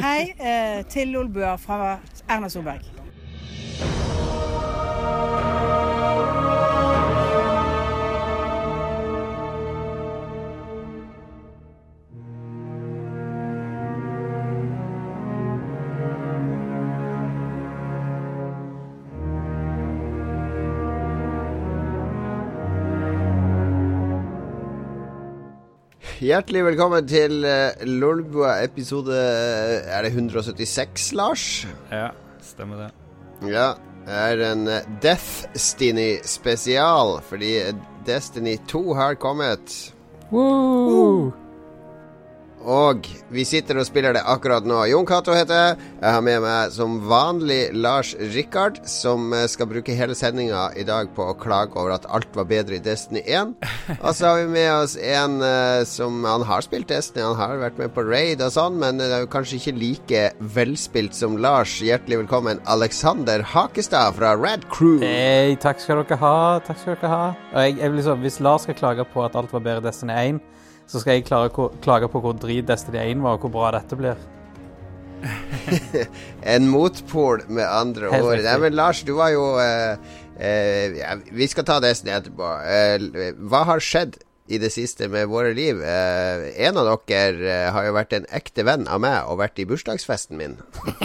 Hei eh, til Lolbua fra Erna Solberg. Hjertelig velkommen til uh, Lolbua episode eh, Er det 176, Lars? Ja, stemmer det. Ja. Det er en uh, Deathstiny spesial, fordi Destiny 2 har kommet. Woo! Og vi sitter og spiller det akkurat nå. Jon Cato heter jeg. Jeg har med meg som vanlig Lars Rikard, som eh, skal bruke hele sendinga i dag på å klage over at alt var bedre i Destiny 1. Og så har vi med oss en uh, som Han har spilt Destiny, han har vært med på raid og sånn, men det er jo kanskje ikke like velspilt som Lars. Hjertelig velkommen, Alexander Hakestad fra Rad Crew. Hei, takk skal dere ha. Takk skal dere ha. Og jeg, jeg liksom, hvis Lars skal klage på at alt var bedre i Destiny 1 så skal jeg klare, klage på hvor drit Destiny 1 var, og hvor bra dette blir. en motpol, med andre Helt ord. Nei, men Lars, du var jo uh, uh, ja, Vi skal ta Destiny etterpå. Uh, hva har skjedd i det siste med våre liv? En av dere har jo vært en ekte venn av meg og vært i bursdagsfesten min.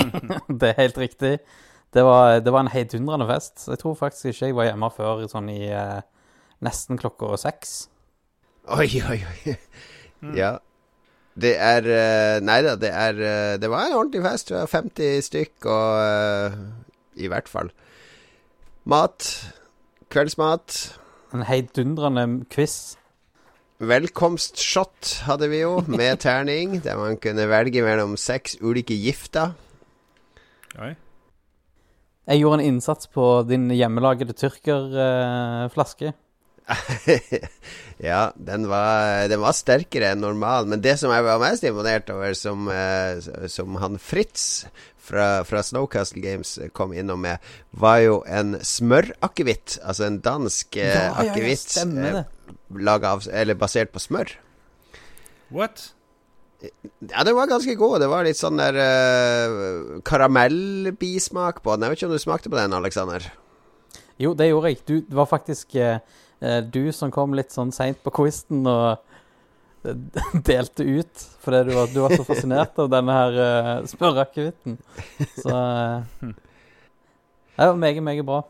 det er helt riktig. Det var, det var en heidundrende fest. Jeg tror faktisk ikke jeg var hjemme før sånn i nesten klokka seks. Oi, oi, oi. Ja. Det er eh, Nei da, det er eh, Det var en ordentlig fest. Det var 50 stykk, og eh, I hvert fall. Mat. Kveldsmat. En heidundrende quiz. Velkomstshot hadde vi jo, med terning, der man kunne velge mellom seks ulike gifter. Oi. Jeg gjorde en innsats på din hjemmelagede tyrkerflaske. ja, den var, den var sterkere enn normal. Men det som jeg var mest imponert over, som, eh, som han Fritz fra, fra Snowcastle Games kom innom med, var jo en smørakevitt. Altså en dansk eh, ja, ja, ja, akevitt det. Eller basert på smør. What? Ja, den var ganske god. Det var litt sånn der uh, karamellbismak på den. Jeg vet ikke om du smakte på den, Alexander? Jo, det gjorde jeg. Du, det var faktisk eh, eh, du som kom litt sånn seint på quizen og eh, delte ut fordi du var, du var så fascinert av denne her uh, spørreakevitten. Så uh, Det var meget, meget bra.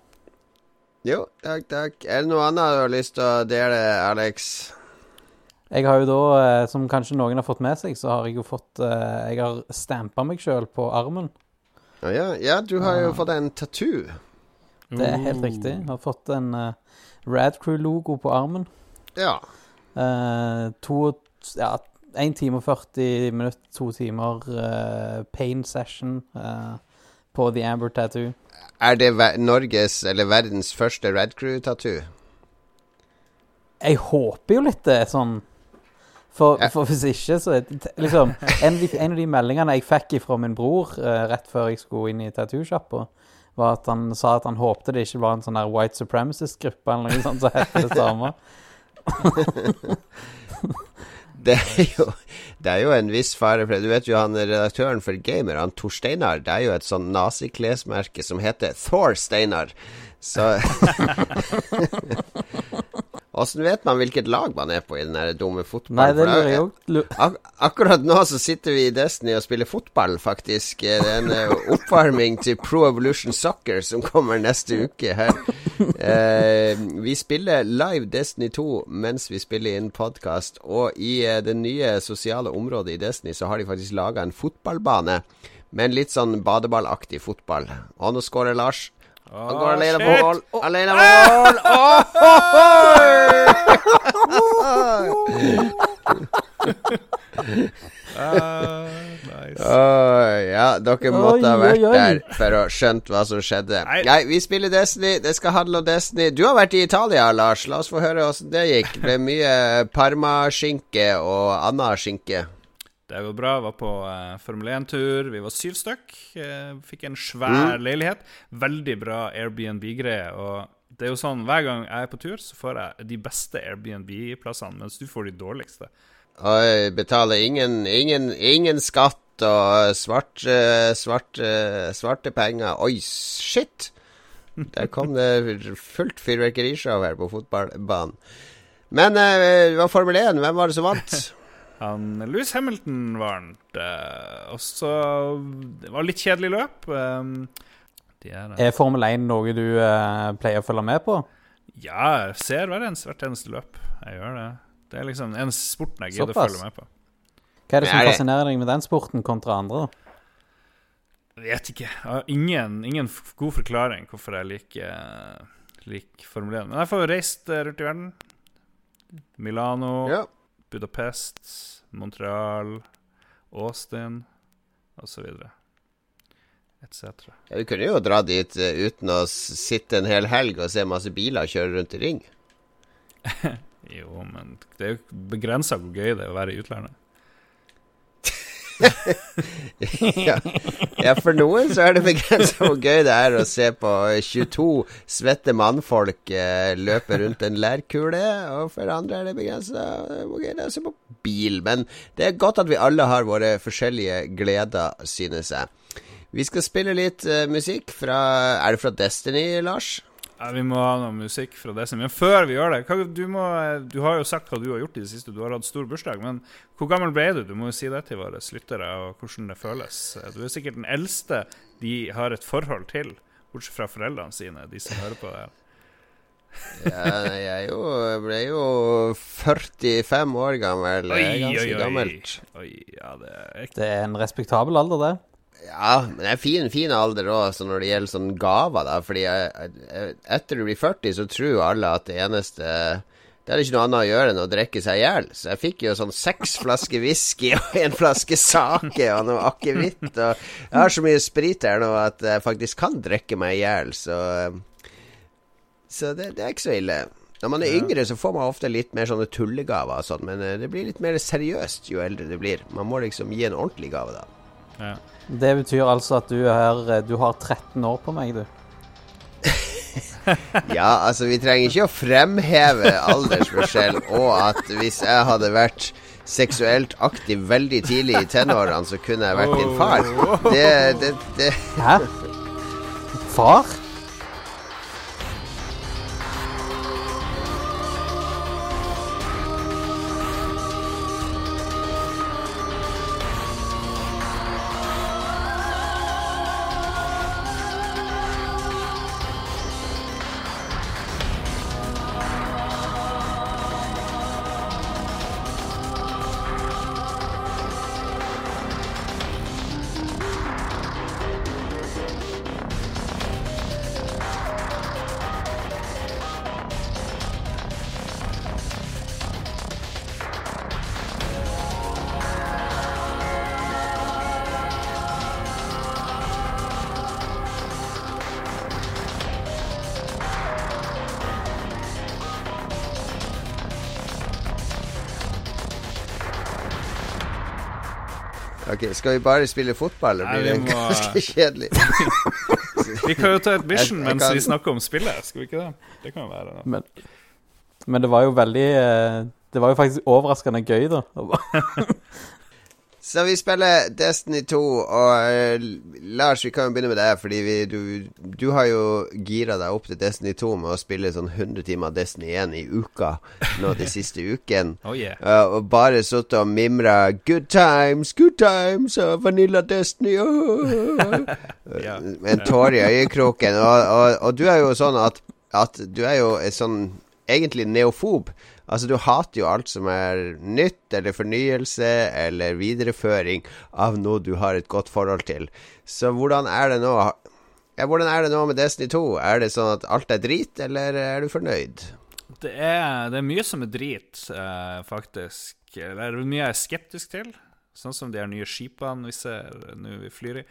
Jo, takk, takk. Er det noe annet du har lyst til å dele, Alex? Jeg har jo da, eh, som kanskje noen har fått med seg, så har jeg jo fått eh, Jeg har stampa meg sjøl på armen. Ja, ja, du har jo Ah. fått en tattoo. Det er helt riktig. Jeg har fått en uh, Radcrew-logo på armen. Ja. Eh, to Ja, 1 time og 40 minutter, to timer eh, pain session eh, på The Amber Tattoo. Er det Norges eller verdens første Red Crew-tattoo? Jeg håper jo litt det sånn For, Ja. for hvis ikke, så er det liksom en, en av de meldingene jeg fikk fra min bror rett før jeg skulle inn i tattoo-sjappa, var at han sa at han håpte det ikke var en sånn der white supremacist-gruppe eller noe sånt som heter det samme. Det er jo Det er jo en viss fare for det. Du vet jo han redaktøren for Gamer, han Tor Steinar, det er jo et sånn naziklesmerke som heter Thor Steinar. Så Åssen vet man hvilket lag man er på i den dumme dumme Nei, fotballen? det lurer jeg òg. Ak akkurat nå så sitter vi i Destiny og spiller fotball, faktisk. Det er en eh, oppvarming til Pro Evolution Soccer som kommer neste uke her. Eh, vi spiller live Destiny 2 mens vi spiller inn podkast, og i eh, det nye sosiale området i Destiny så har de faktisk laga en fotballbane. Med en litt sånn badeballaktig fotball. Og nå skårer Lars. Han går alene på mål. Alene på mål! Ah, nice. oh, ja, dere måtte ha vært der for å skjønt hva som skjedde. Nei. Nei, vi spiller Destiny. Det skal handle om Destiny. Du har vært i Italia, Lars. La oss få høre åssen det gikk. Det ble mye parmaskinke og anna skinke. Det går bra. Var på uh, Formel 1-tur. Vi var syv stykk. Uh, fikk en svær leilighet. Veldig bra Airbnb-greie. Og det er jo sånn, hver gang jeg er på tur, så får jeg de beste Airbnb-plassene, mens du får de dårligste. Og betaler ingen, ingen, ingen skatt og svart, eh, svart, eh, svarte penger. Oi, shit! Der kom det fullt fyrverkerishow her på fotballbanen. Men det var Formel 1. Hvem var det som vant? Han, Louis Hamilton vant. Uh, og så Det var litt kjedelig løp. Um, de er, uh, Er Formel 1 noe du uh, pleier å følge med på? ja, jeg ser hver eneste, hvert eneste løp. Jeg gjør det. Det er liksom en sporten jeg gidder å følge med på. Hva er det som Er det- fascinerer deg med den sporten kontra andre? Jeg vet ikke. Jeg har ingen, ingen god forklaring hvorfor jeg liker, liker Formel 1. Men jeg får jo reist eh, rundt i verden. Milano, Ja. Budapest, Montreal, Austin osv. Etc. ja, Vi kunne jo dra dit eh, uten å sitte en hel helg og se masse biler kjøre rundt i ring. Jo, men det er jo begrensa hvor gøy det er å være i utlandet. Ja. ja, for noen så er det begrenset hvor gøy det er å se på 22 svette mannfolk eh, løpe rundt en lærkule, og for andre er det begrenset hvor gøy det er å se på bil. Men det er godt at vi alle har våre forskjellige gleder, synes jeg. Vi skal spille litt eh, musikk fra Er det fra Destiny, Lars? Ja, vi må ha noe musikk fra det som Men før vi gjør det hva, du, må, du har jo sagt hva du har gjort i det siste. Du har hatt stor bursdag. Men hvor gammel ble du? Du må jo si det til våre lyttere, og hvordan det føles. Du er sikkert den eldste de har et forhold til, bortsett fra foreldrene sine, de som hører på det. Ja, jeg jo, jeg ble jo 45 år gammel. Oi, ganske oi, ganske gammelt. Oi, ja, det er Det er en respektabel alder, det. Ja, men det er fin, fin alder òg, når det gjelder sånn gaver, da. Fordi jeg, jeg, etter du blir 40, så tror alle at det eneste Det er ikke noe annet å gjøre enn å drikke seg i hjel. Så jeg fikk jo sånn seks flasker whisky og en flaske sake og noe akevitt. Og jeg har så mye sprit her nå at jeg faktisk kan drikke meg i hjel, så Så det, det er ikke så ille. Når man er yngre, så får man ofte litt mer sånne tullegaver og sånn, men eh, det blir litt mer seriøst jo eldre det blir. Man må liksom gi en ordentlig gave, da. Ja. Det betyr altså at du, er, du har 13 år på meg, du. Ja, altså vi trenger ikke å fremheve aldersforskjell, og at hvis jeg hadde vært seksuelt aktiv veldig tidlig i tenårene, så kunne jeg vært din far. Det, det, det Hæ? Far? Ok, skal vi bare spille fotball? eller blir det må- ganske kjedelig. Vi kan jo ta et mission Jeg- jeg mens kan- vi snakker om spillet, skal vi ikke det? Det kan jo være det. Men, men det var jo veldig eh, Det var jo faktisk overraskende gøy, da. Så vi spiller Destiny 2, og uh, Lars, vi kan jo begynne med deg, fordi vi, du, du har jo gira deg opp til Destiny 2 med å spille sånn 100 timer Destiny 1 i uka nå de siste ukene. Oh yeah. Uh, og bare sittet og mimra 'good times, good times' og 'Vanilla Destiny'. åh». Ja. Med en tåre i øyekroken. Og, og, og du er jo sånn at, at du er jo sånn egentlig neofob. Altså, du hater jo alt som er nytt, eller fornyelse, eller videreføring av noe du har et godt forhold til. Så hvordan er det nå? Ja, hvordan er det nå med Destiny 2? Er det sånn at alt er drit, eller er du fornøyd? Det er, det er mye som er drit, eh, faktisk. Det er mye jeg er skeptisk til. Sånn som de her nye skipene vi ser nå vi flyr i.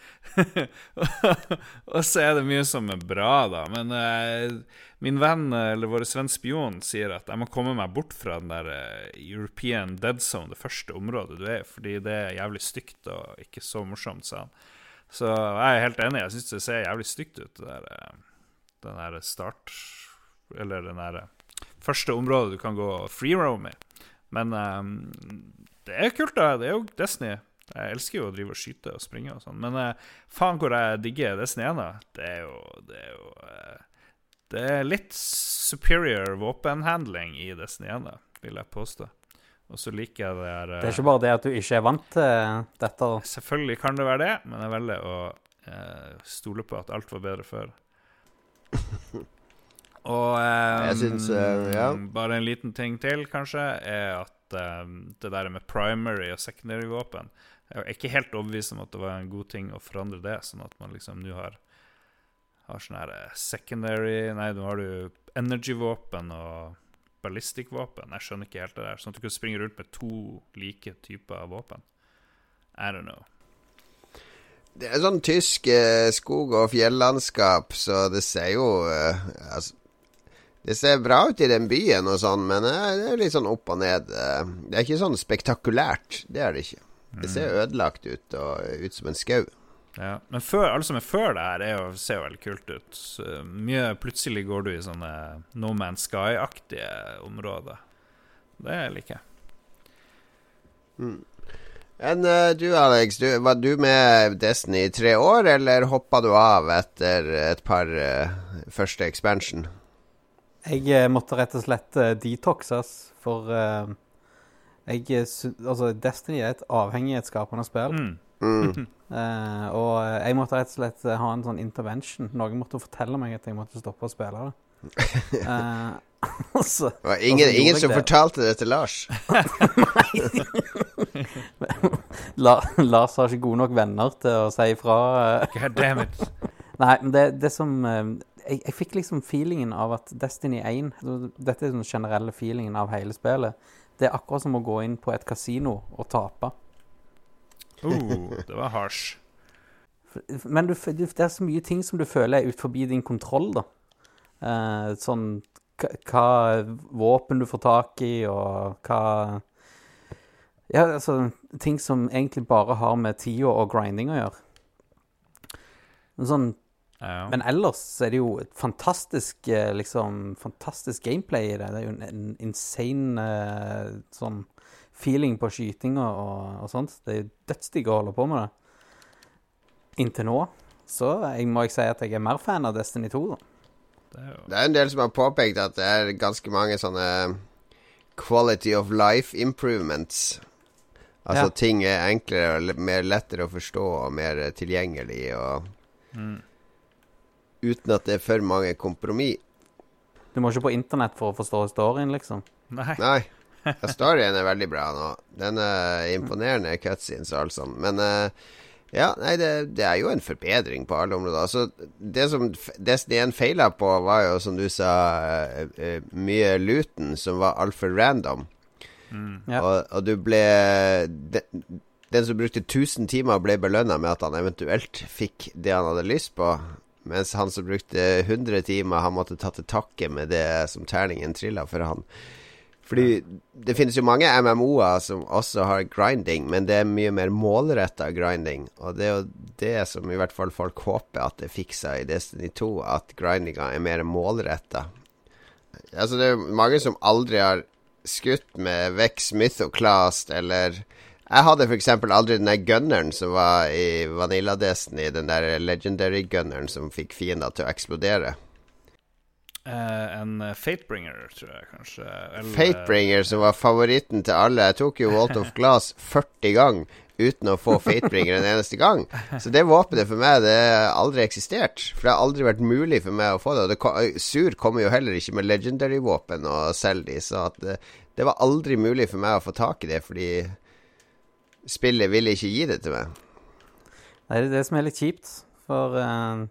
og så er det mye som er bra, da. Men eh, min venn, eller vår venn spion, sier at jeg må komme meg bort fra den der eh, European Dead Zone, det første området du er i, fordi det er jævlig stygt og ikke så morsomt, sa han. Så jeg er helt enig. Jeg syns det ser jævlig stygt ut, det der, eh, den der start Eller den der første området du kan gå free roam i. Men ehm, det er kult, da. Det er jo Disney. Jeg elsker jo å drive og skyte og springe og sånn, men eh, faen hvor jeg digger Disney 1, da. Det er jo Det er jo eh, Det er litt superior våpenhandling i Disney 1, da, vil jeg påstå. Og så liker jeg det her Det er ikke bare det at du ikke er vant til dette. Selvfølgelig kan det være det, men jeg velger å eh, stole på at alt var bedre før. Og eh, Jeg synes, uh, ja. bare en liten ting til, kanskje, er at eh, det der med primary og secondary våpen Jeg er ikke helt overbevist om at det var en god ting å forandre det, sånn at man liksom nå har har sånn her eh, secondary Nei, nå har du energy-våpen og ballistic-våpen. Jeg skjønner ikke helt det der. Sånn at du kan springe rundt med to like typer våpen. I don't know. Det er sånn tysk eh, skog- og fjellandskap, så det ser jo eh, altså, Det ser bra ut i den byen og sånn, men eh, det er litt sånn opp og ned. eh. det er ikke sånn spektakulært. Det er det ikke. Det ser ødelagt ut og ut som en skau. Ja, Men før, alle som er før det her, er jo, ser jo veldig kult ut. Mye Plutselig går du i sånne No Man's Sky-aktige områder. Det liker jeg. Men eh, du Alex, du, var du med Destiny i tre år, eller hoppa du av etter et par uh, første expansion? Jeg eh, måtte rett og slett eh, detoxes, for uh, jeg Altså, Destiny er et avhengighetsskapende spill. Mm. Mm. Eh, og jeg måtte rett og slett ha en sånn intervention. Noen måtte fortelle meg at jeg måtte stoppe å spille det. Uh, og så Det var ingen, Og ingen som det. fortalte det til Lars. La, Lars har ikke gode nok venner til å si ifra. God damn it. Nei, men det, det som jeg, jeg fikk liksom feelingen av at Destiny 1 Dette er den generelle feelingen av hele spillet. Det er akkurat som å gå inn på et kasino og tape. Oh, det var harsh. Men du, det er så mye ting som du føler er ut forbi din kontroll, da. Eh, sånn hva våpen du får tak i, og hva Ja, altså Ting som egentlig bare har med tida og grinding å gjøre. Sånn, Ja. men ellers er det jo et fantastisk eh, liksom, fantastisk gameplay i det. Det er jo en, en insane uh, sånn feeling på skytinga og, og sånt. Det er jo dødsdigg å holde på med det. Inntil nå. Så jeg må jeg si at jeg er mer fan av Destiny 2. Da. det er jo Det er en del som har påpekt at det er ganske mange sånne quality of life improvements. Altså Ja. ting er enklere og mer lettere å forstå og mer eh, tilgjengelig og mm. Uten at det er for mange kompromiss. Du må ikke på internett for å forstå storyen, liksom. Nei. Nei. Storyen er veldig bra nå. Den er imponerende cutscenes og alt sånt. Men uh, ja, nei, det, det er jo en forbedring på alle områder. Altså, det som f- Destiny 1 feila på, var jo, som du sa, uh, uh, mye luten som var altfor random. Mm. Ja. Og, og du ble den, den som brukte 1000 timer, ble belønna med at han eventuelt fikk det han hadde lyst på. Mens han som brukte 100 timer, han måtte ta til takke med det som terningen trilla for han. Fordi det finnes jo mange MMO-er som også har grinding, men det er mye mer målretta grinding. Og det er jo det som i hvert fall folk håper at det fikser i Destiny 2, at grindinga er mer målretta. Altså, det er mange som aldri har skutt med Vex Mythoclast, eller Jeg hadde f.eks. aldri den der gunneren som var i Vanilla Destiny, den der legendary gunneren som fikk fiender til å eksplodere. Uh, en eh, Fatebringer, tror jeg kanskje. Eller, Fatebringer, som var favoritten til alle. Jeg tok jo Walt of Glass 40 ganger uten å få Fatebringer en eneste gang. Så det våpenet for meg, det har aldri eksistert. For det har aldri vært mulig for meg å få det. Og det Sur kommer jo heller ikke med legendary-våpen og selger de, så det, det var aldri mulig for meg å få tak i det, fordi spillet ville ikke gi det til meg. Nei, Det er det som er litt kjipt, for uh,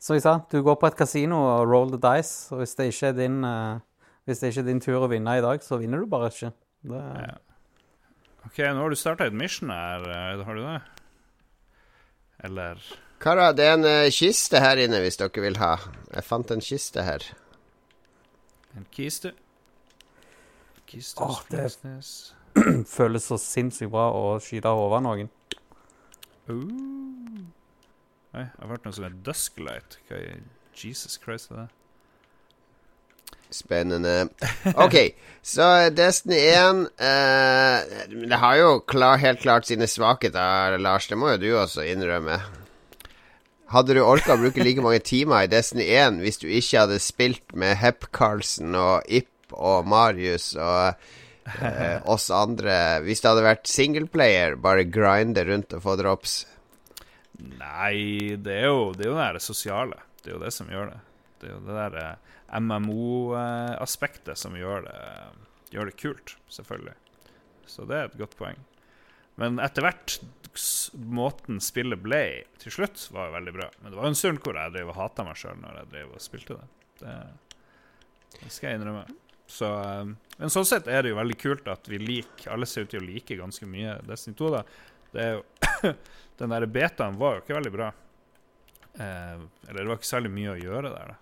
Som jeg sa, du går på et kasino og roll the dice, og hvis det ikke er din uh, Hvis det ikke er din tur å vinne i dag, så vinner du bare ikke. Det, Ja. OK, nå har du starta et mission her. eh, Har du det? Eller Kara, det er en uh, kiste her inne hvis dere vil ha. Jeg fant en kiste her. en kiste? Kiste oh, det-. føles så sinnssykt bra å skyte over hodet av noen. Uh. Nei, jeg har hørt noe som er Dusklight. Hva i Jesus Christ er det? Spennende. Ok, så Destiny 1 eh, Det har jo klar, helt klart sine svakheter, Lars. Det må jo du også innrømme. Hadde du orka å bruke like mange timer i Destiny 1 hvis du ikke hadde spilt med Hepp Carlsen og Ipp og Marius og eh, oss andre? Hvis det hadde vært singleplayer, bare grinde rundt og få drops? Nei, det er jo det, er jo det der sosiale. Det er jo det som gjør det. Det er jo det der eh, MMO-aspektet som gjør det, gjør det kult, selvfølgelig. Så det er et godt poeng. Men etter hvert, måten spillet ble til slutt, var jo veldig bra. Men det var jo en stund hvor jeg drev og hata meg sjøl når jeg drev og spilte det. det. Skal jeg innrømme. Så, eh, men sånn sett er det jo veldig kult at vi liker Alle ser ut til å like ganske mye Destiny 2. da det er jo Den der betaen var jo ikke veldig bra. Eh, eller det var ikke særlig mye å gjøre der. da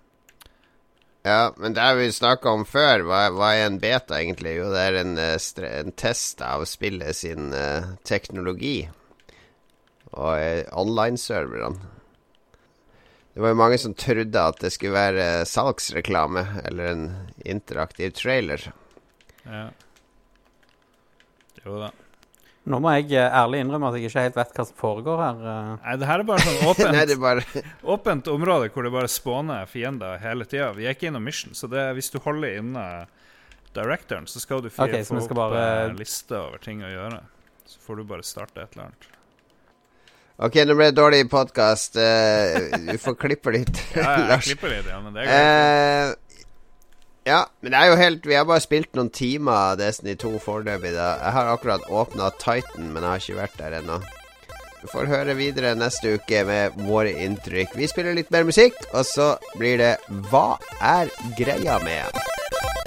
ja, men det vi snakka om før. Hva, hva, er en beta, egentlig? Jo, det er en, eh, en test av spillet sin uh, teknologi. Og uh, online-serverne. Det var jo mange som trodde at det skulle være salgsreklame, eller en interaktiv trailer. Ja. Jo da. Nå må jeg eh, ærlig innrømme at jeg ikke helt vet hva som foregår her. Eh. Nei, det her er bare sånn åpent, Nei, bare... åpent område hvor det bare spåner fiender hele tida. Vi er ikke innom mission, så det, hvis du holder inne directoren, så skal du okay, få opp bare... en liste over ting å gjøre. Så får du bare starte et eller annet. OK, nå ble det dårlig podkast. Uh, du får klippe litt. ja, jeg klipper litt, ja, men det er. Uh, ja, men det er jo helt Vi har bare spilt noen timer Destiny 2 foreløpig. Jeg har akkurat åpna Titan, men jeg har ikke vært der ennå. Du får høre videre neste uke med våre inntrykk. Vi spiller litt mer musikk, og så blir det Hva er greia med?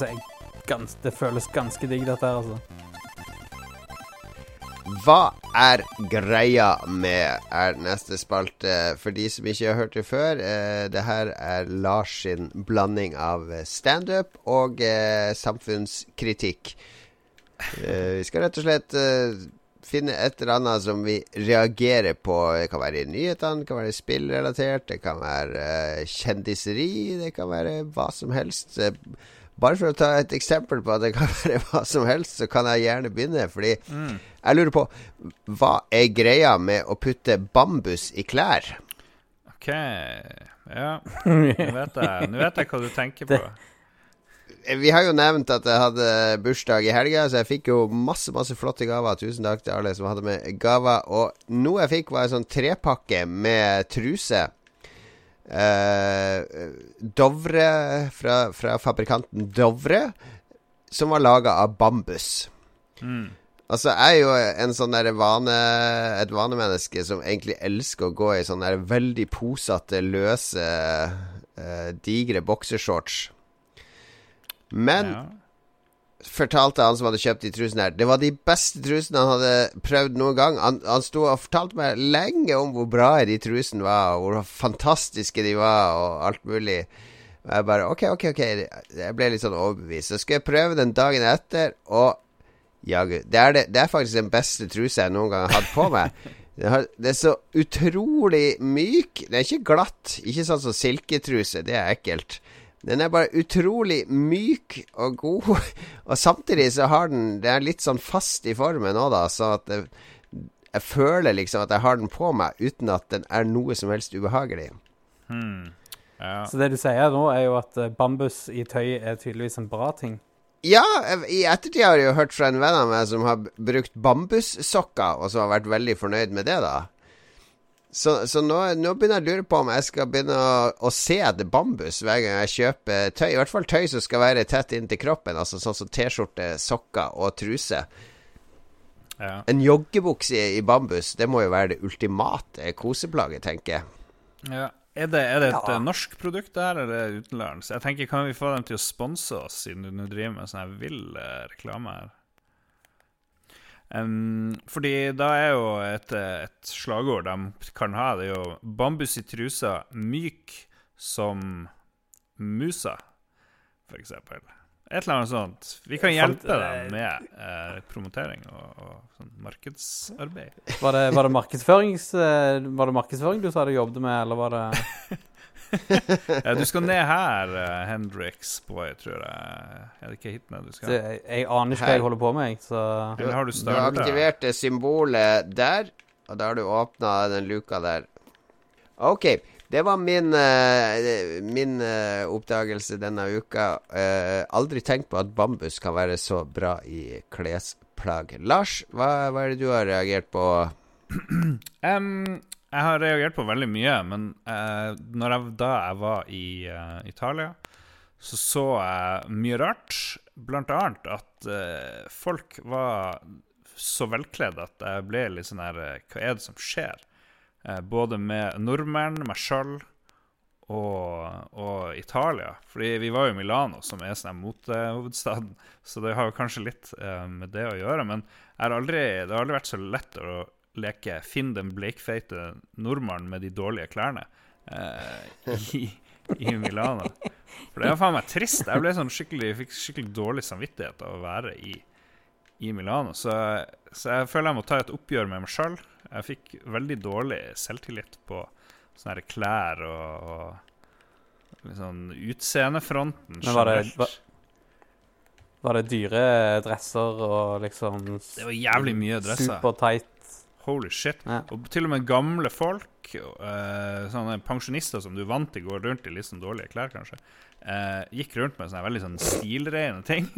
Si, gans, det føles ganske digg, dette her, altså. Hva er greia med er neste spalte? For de som ikke har hørt det før, eh, det her er Lars sin blanding av standup og eh, samfunnskritikk. Eh, vi skal rett og slett eh, finne et eller annet som vi reagerer på. Det kan være i nyhetene, det kan være spillrelatert, det kan være kjendiseri, det kan være hva som helst. Bare for å ta et eksempel på at det kan være hva som helst, så kan jeg gjerne begynne. Fordi mm. jeg lurer på Hva er greia med å putte bambus i klær? OK. Ja. Nå vet jeg, Nå vet jeg hva du tenker på. Vi har jo nevnt at jeg hadde bursdag i helga, så jeg fikk jo masse masse flotte gaver. Tusen takk til alle som hadde med gaver. Og noe jeg fikk, var en sånn trepakke med truse Dovre fra, fra, fabrikanten Dovre, som var laga av bambus. Mm. Altså, jeg er jo en sånn der vane, et vanemenneske som egentlig elsker å gå i sånne der veldig posete, løse, eh, digre boksershorts. Men ja fortalte han som hadde kjøpt de trusene her, det var de beste trusene han hadde prøvd noen gang. Han, han sto og fortalte meg lenge om hvor bra de trusene var, og hvor fantastiske de var, og alt mulig. Og jeg bare OK, OK, ok Jeg ble litt sånn overbevist. Så skulle jeg prøve den dagen etter, og jaggu det, det, det er faktisk den beste trusa jeg noen gang har hatt på meg. Det, har, det, er så utrolig myk. Det er ikke glatt. Ikke sånn som silketruse. Det er ekkelt. Den er bare utrolig myk og god, og samtidig så har den Det er litt sånn fast i formen òg, da, så at det, jeg føler liksom at jeg har den på meg uten at den er noe som helst ubehagelig. Hmm. Ja. Så det du sier nå, er jo at eh, bambus i tøy er tydeligvis en bra ting? Ja, i ettertid har jeg jo hørt fra en venn av meg som har brukt bambussokker, og som har vært veldig fornøyd med det, da. Så, så nå, nå begynner jeg å lure på om jeg skal begynne å, å se det bambus hver gang jeg kjøper tøy. I hvert fall tøy som skal være tett inntil kroppen, altså sånn som T-skjorte, sokker og truse. Ja. En joggebukse i, i bambus, det må jo være det ultimate koseplagget, tenker jeg. Ja. Er det, er det et Ja. eh, norsk produkt der, eller er det utenlands? Jeg tenker, Kan vi få dem til å sponse oss, siden du nå driver med sånn vill eh, reklame her? Em, fordi da er jo et, et slagord de kan ha, det er jo 'bambus i trusa, myk som musa', for eksempel. Et eller annet sånt. Vi kan hjelpe dem med eh, promotering og, og sånn markedsarbeid. Var det, var, det eh, var det markedsføring du sa du jobbet med, eller var det du skal ned her, uh, Hendrix Boy, tror jeg. Er det ikke hit ned du skal? det, Jeg aner ikke hva jeg holder på med, så du, har du Du har aktivert det symbolet der, og da har du åpna den luka der. OK. Det var min, uh, min uh, oppdagelse denne uka. Aldri tenkt på at bambus kan være så bra i klesplagg. Lars, hva, hva er det du har reagert på? Em, jeg har reagert på veldig mye, men eh, jeg, da jeg var i uh, Italia, så så jeg mye rart. Blant annet at uh, folk var så velkledd at jeg ble litt sånn her eh, Hva er det som skjer? Uh, både med nordmenn, meg sjøl og, og Italia. Fordi vi var jo i Milano, som er sånn motehovedstaden, så det har jo kanskje litt med det å gjøre. Men aldri, det har aldri vært så lett å leke 'finn den bleikfeite nordmannen med de dårlige klærne' eh, i, i Milano. For det var faen meg trist. Jeg ble sånn skikkelig, fikk skikkelig dårlig samvittighet av å være i, i Milano. Så, så jeg føler jeg må ta et oppgjør med meg sjøl. Jeg fikk veldig dårlig selvtillit på sånne her klær og, og sånn utseendefronten Men var det- generelt. var- det dyre dresser og liksom Det var jævlig mye dresser. Super tight. Holy shit. Ja. Og til og med gamle folk, uh, sånne pensjonister som du er vant til går rundt i litt sånn dårlige klær, kanskje, uh, gikk rundt med sånne veldig sånn stilrene ting.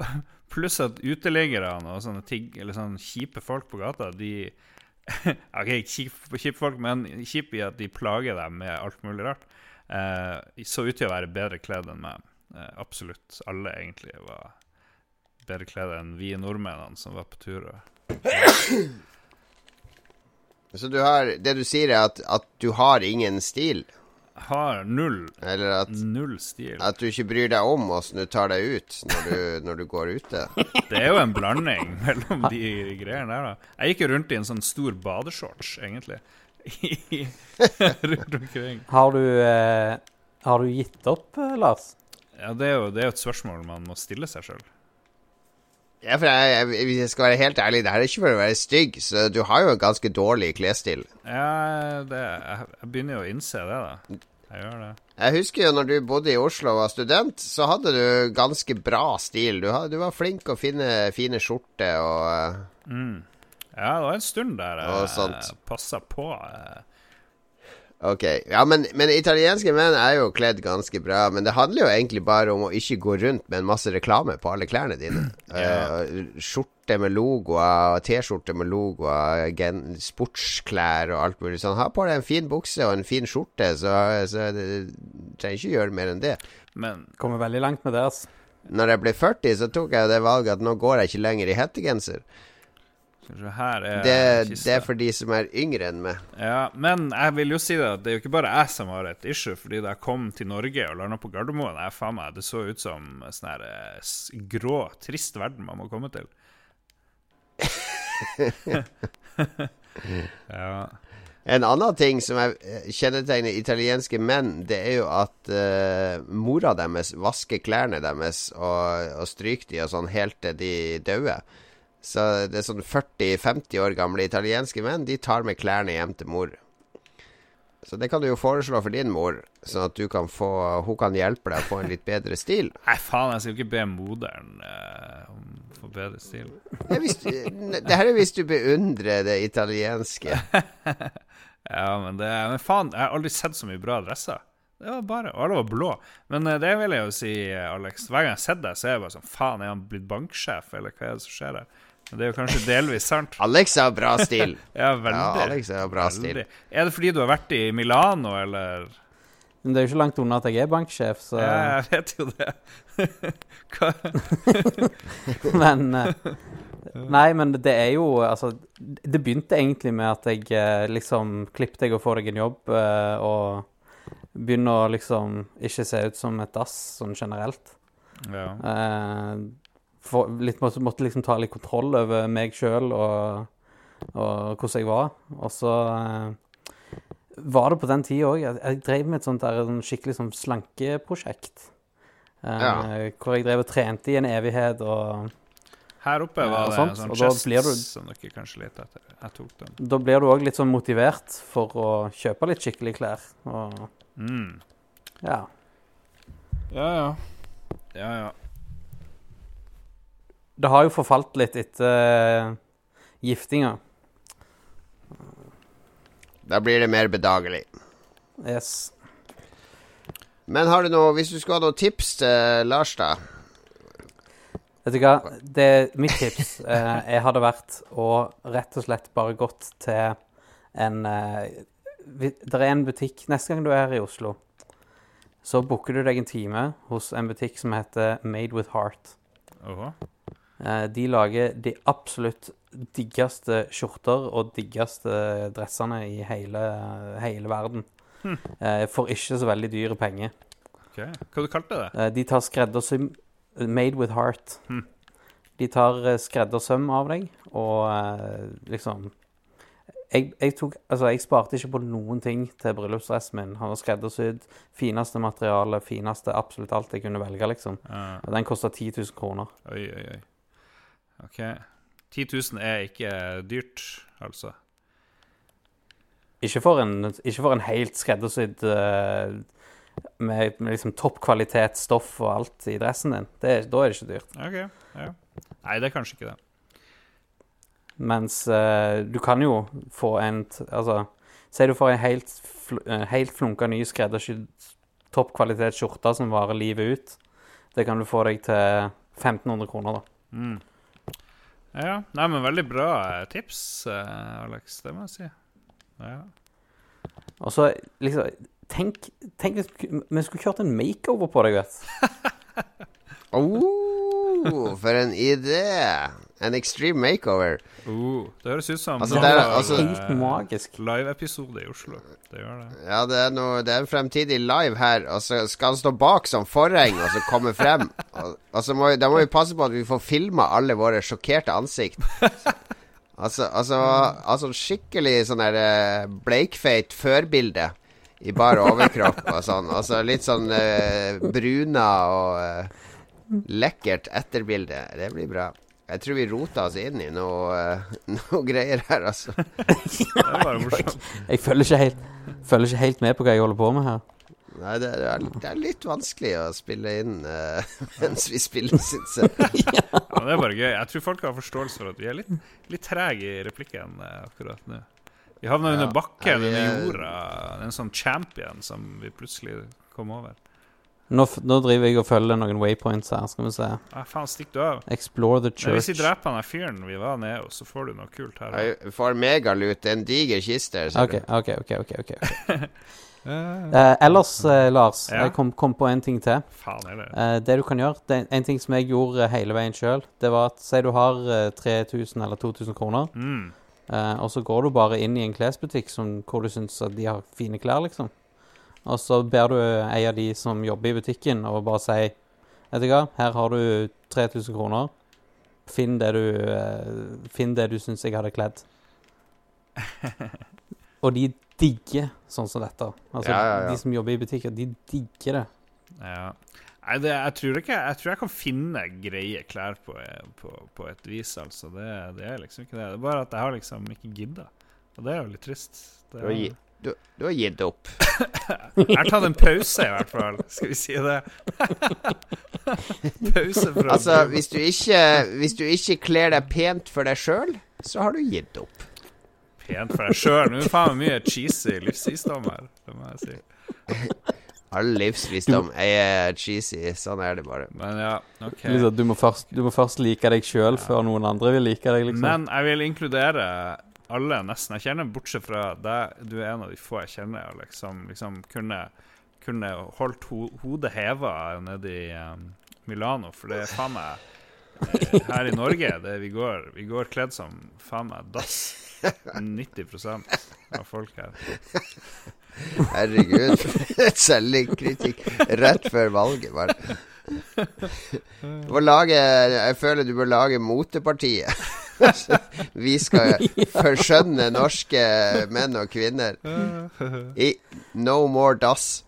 Pluss at uteliggerne og sånne tigg, eller sånne kjipe folk på gata, de OK, kjipe, kjip folk, men kjipe i at de plager deg med alt mulig rart. Uh, så ut til å være bedre kledd enn meg. Eh, absolutt alle egentlig var bedre kledd enn vi nordmennene som var på tur. Og Så du har Det du sier, er at, at du har ingen stil? har null, Eller at, null stil. at du ikke bryr deg om åssen du tar deg ut når du, når du går ute? Det er jo en blanding mellom de greiene der, da. Jeg gikk jo rundt i en sånn stor badeshorts, egentlig. Rundt omkring. Har du eh, Har du gitt opp, eh, Lars? Ja, det er jo det er jo et spørsmål man må stille seg sjøl. Ja, for jeg, jeg, Hvis jeg skal være helt ærlig, det her er ikke for å være stygg, så du har jo en ganske dårlig klesstil. Ja, det, jeg, jeg begynner jo å innse det, da. Jeg gjør det. Jeg husker jo når du bodde i Oslo og var student, så hadde du ganske bra stil. Du, hadde, du var flink å finne fine skjorter og eh, Mm. Ja, det var en stund der jeg passa på. eh. Ok. Ja, men, men italienske menn er jo kledd ganske bra. Men det handler jo egentlig bare om å ikke gå rundt med en masse reklame på alle klærne dine. Ja. Uh, skjorte med logoer, T-skjorte med logoer, gen- sportsklær og alt mulig sånn. Ha på deg en fin bukse og en fin skjorte, så, så det, trenger ikke gjøre mer enn det. Men Kommer veldig langt med det, altså. Når jeg ble 40, så tok jeg det valget at nå går jeg ikke lenger i hettegenser. Se, her er Det, det er for de som er yngre enn meg. Ja, men jeg vil jo si det at det er jo ikke bare jeg som har et issue. Fordi da jeg kom til Norge og landa på Gardermoen, jeg, faen meg, det så ut som sånn her eh, grå, trist verden man må komme til. ja. En annen ting som eh, kjennetegner italienske menn, det er jo at uh, mora deres vasker klærne deres og, og stryker de og sånn helt til de dauer. Så det er sånn 40-50 år gamle italienske menn, de tar med klærne hjem til mor. Så det kan du jo foreslå for din mor, sånn at du kan få, hun kan hjelpe deg å få en litt bedre stil. Nei, faen, jeg skal jo ikke be moderen eh, om få bedre stil. Det her er hvis du beundrer det italienske. Ja, men det Men faen, jeg har aldri sett så mye bra dresser. Det var bare, Og alle var blå. Men eh, det vil jeg jo si, eh, Alex. Hver gang jeg har sett deg, så er jeg bare sånn Faen, er han blitt banksjef, eller hva er det som skjer her? Det er jo kanskje delvis sant. Alex har bra stil. Ja, veldig. Ja, Alex har bra stil. Er det fordi du har vært i Milano, eller? Men det er jo ikke langt unna at jeg er banksjef, så Ja, jeg vet jo det. Hva? Men eh, Nei, men det er jo Altså, det begynte egentlig med at jeg eh, liksom klippet deg og få deg en jobb, eh, og begynne å liksom ikke se ut som et dass sånn generelt. Ja. For, litt, måtte, måtte liksom ta litt kontroll over meg sjøl og, og hvordan jeg var. Og så eh, var det på den tida òg jeg, jeg drev med et sånt der, skikkelig sånn slankeprosjekt. Eh, Ja. Hvor jeg drev og trente i en evighet og Her oppe var det en sånn chest du- som dere kanskje leter etter. Jeg tok den. Da blir du òg litt sånn motivert for å kjøpe litt skikkelige klær. Og Mm. ja. Ja, ja. Ja, ja. Det har jo forfalt litt etter uh, giftinga. Da blir det mer bedagelig. Yes. Men har du noe, hvis du skulle ha noen tips til Lars, da? Vet du hva, det er mitt tips. Eh, jeg hadde vært å rett og slett bare gått til en eh, Det er en butikk Neste gang du er her i Oslo, så booker du deg en time hos en butikk som heter Made with Heart. Uh Eh, de lager de absolutt diggeste skjorter og diggeste dressene i hele, hele verden. Hm. Eh, for ikke så veldig dyre penger. Ok. Hva du kalte det? Eh, de tar skreddersøm Made with heart. Hm. De tar eh, skreddersøm av deg, og eh, liksom jeg, jeg tok Altså, jeg sparte ikke på noen ting til bryllupsdressen min. Han var skreddersydd. Fineste materiale, fineste absolutt alt jeg kunne velge, liksom. Uh. Den kosta 10 000 kroner. Oi, oi, oi. OK. 10 000 er ikke dyrt, altså. Ikke for en, ikke for en helt skreddersydd eh, med, med liksom toppkvalitet stoff og alt i dressen din. Det, da er det ikke dyrt. OK. Ja. Nei, det er kanskje ikke det. Mens uh, du kan jo få en Altså, si du får en helt, fl eh, helt flunka ny skreddersydd toppkvalitet skjorte som varer livet ut. Det kan du få deg til 1500 kroner, da. Mm. Ja. Nei, men veldig bra eh, tips, eh, Alex. Det må jeg si. Ja. Og så liksom Tenk, tenk hvis vi skulle kjørt en makeover på deg, vet du. Oh, for en idé! En extreme makeover. Uh, det høres ut som Altså, det er- altså- Helt eh, magisk. live-episode i Oslo. Det gjør det. Ja, det er, noe, det er en fremtidig live her, og så skal han stå bak som forheng og så komme frem. Og, og så må, vi- da må vi passe på at vi får filma alle våre sjokkerte ansikt. Altså, altså, altså skikkelig sånn der eh, bleikfeit førbilde i bar overkropp og sånn. Altså litt sånn uh, bruna og uh, lekkert etterbilde. Det blir bra. Jeg tror vi rota oss inn i noe, eh, noe greier her, altså. Det er bare morsomt. Jeg følger ikke, helt, følger ikke helt med på hva jeg holder på med her. Nei, det, det, er, det er litt vanskelig å spille inn uh, mens vi spiller, syns jeg. Ja, det er bare gøy. Jeg tror folk har forståelse for at vi er litt, litt trege i replikken uh, akkurat nå. Vi havna Ja. under bakken, under er- jorda. En sånn champion som vi plutselig kom over. Nå, f- nå driver jeg og følger noen waypoints her. Skal vi se. Ah, faen, stikk du av. Explore the Men hvis vi church. dreper han der fyren vi var nede hos, så får du noe kult her. Jeg får megalut. En diger kiste. her, ser OK, du. OK. ok, ok, ok. Eh, Eh, ellers, eh, Lars, Ja. jeg kom, kom på en ting til. faen er det? Eh, det du kan gjøre, det er en ting som jeg gjorde hele veien sjøl, det var at si du har eh, 3000 eller 2000 kroner, Mm. eh, og så går du bare inn i en klesbutikk som, hvor du syns at de har fine klær, liksom. Og så ber du en av de som jobber i butikken, og bare si Vet du hva, her har du 3000 kroner. Finn det du, eh, finn det du syns jeg hadde kledd. Og de digger sånn som dette. Altså, Ja, ja, ja. De som jobber i butikker, de digger det. Ja. Nei, det, jeg, tror ikke, jeg tror jeg kan finne greie klær på, på, på et vis, altså. Det, det er liksom ikke det. Det er bare at jeg har liksom ikke gidda. Og det er jo litt trist. Det er, du, du har gitt opp. Jeg har tatt en pause, i hvert fall. Skal vi si det? pause fra Altså, hvis du ikke, hvis du ikke kler deg pent for deg sjøl, så har du gitt opp. pent for deg sjøl. Nå er det faen meg mye cheesy livsvisdom her, det må jeg si. All livsvisdom er cheesy. Sånn er det bare. Men ja, OK. Liksom, du, må først, du må først like deg sjøl før noen andre vil like deg, liksom. Men jeg vil inkludere alle nesten jeg kjenner, bortsett fra deg. Du er en av de få jeg kjenner som liksom kunne, kunne holdt ho hodet heva nede i um, Milano. For det er faen meg eh, Her i Norge det vi går, vi går kledd som faen meg dass. 90 av folk her. Herregud, selvkritikk rett før valget, bare. Du må lage Jeg føler du bør lage motepartiet. Vi skal forskjønne norske menn og kvinner. I No more dass.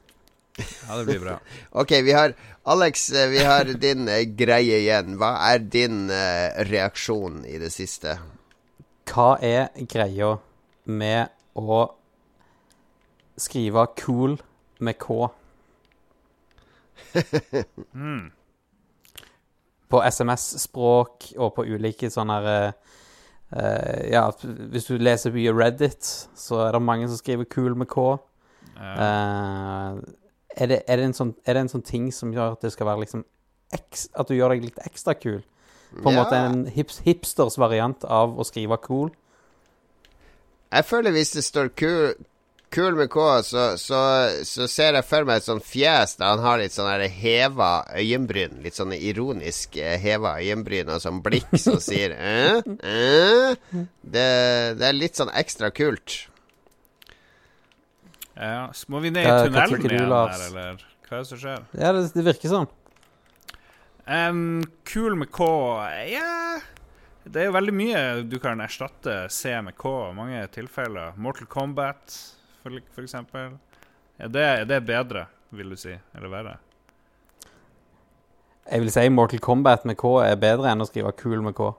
Ja, det blir bra. Ok, vi har Alex, eh, vi har din eh, greie igjen. Hva er din eh, reaksjon i det siste? Hva er greia med å skrive 'cool' med K? På SMS-språk og på ulike sånne her eh, Ja, hvis du leser mye Reddit, så er det mange som skriver 'cool' med K. Uh, Eh, er, det, er, det en sånn, er det en sånn ting som gjør at det skal være liksom ekstra, At du gjør deg litt ekstra kul? På en Ja. måte en hips, hipsters variant av å skrive 'cool'? Jeg føler hvis det står kul, kul med K, så, så, så ser jeg for meg et sånt fjes der han har litt sånn heva øyenbryn. Litt sånn ironisk eh, heva øyenbryn og sånn blikk som sier eh, eh. Det, det er litt sånn ekstra kult. Ja, så må vi ned i tunnelen igjen der, eller hva er det som skjer? Ja, det, det virker sånn. Um, kul med K Ja Det er jo veldig mye du kan erstatte C med K i mange tilfeller. Mortal Kombat, eksempel. Er det, er det bedre, vil du si? Eller verre? Jeg vil si Mortal Kombat med K er bedre enn å skrive 'cool' med K.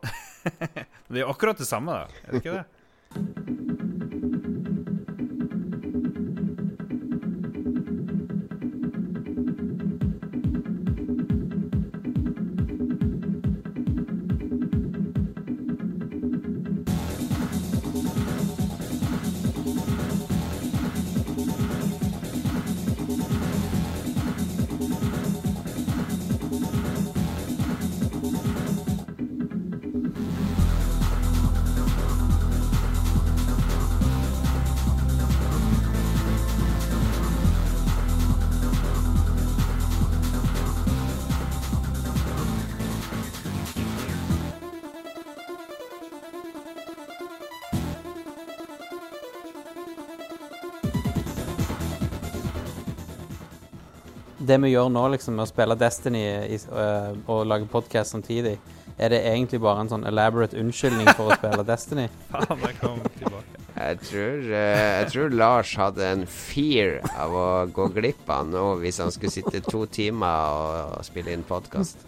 Det er jo akkurat det samme, da. Er det ikke det? Det vi gjør nå, liksom, med å spille Destiny i, uh, og lage podkast samtidig, er det egentlig bare en sånn elaborate unnskyldning for å spille Destiny? Faen, jeg kom tilbake. Jeg tror, eh, jeg tror Lars hadde en fear av å gå glipp av noe hvis han skulle sitte to timer og, og spille inn podkast.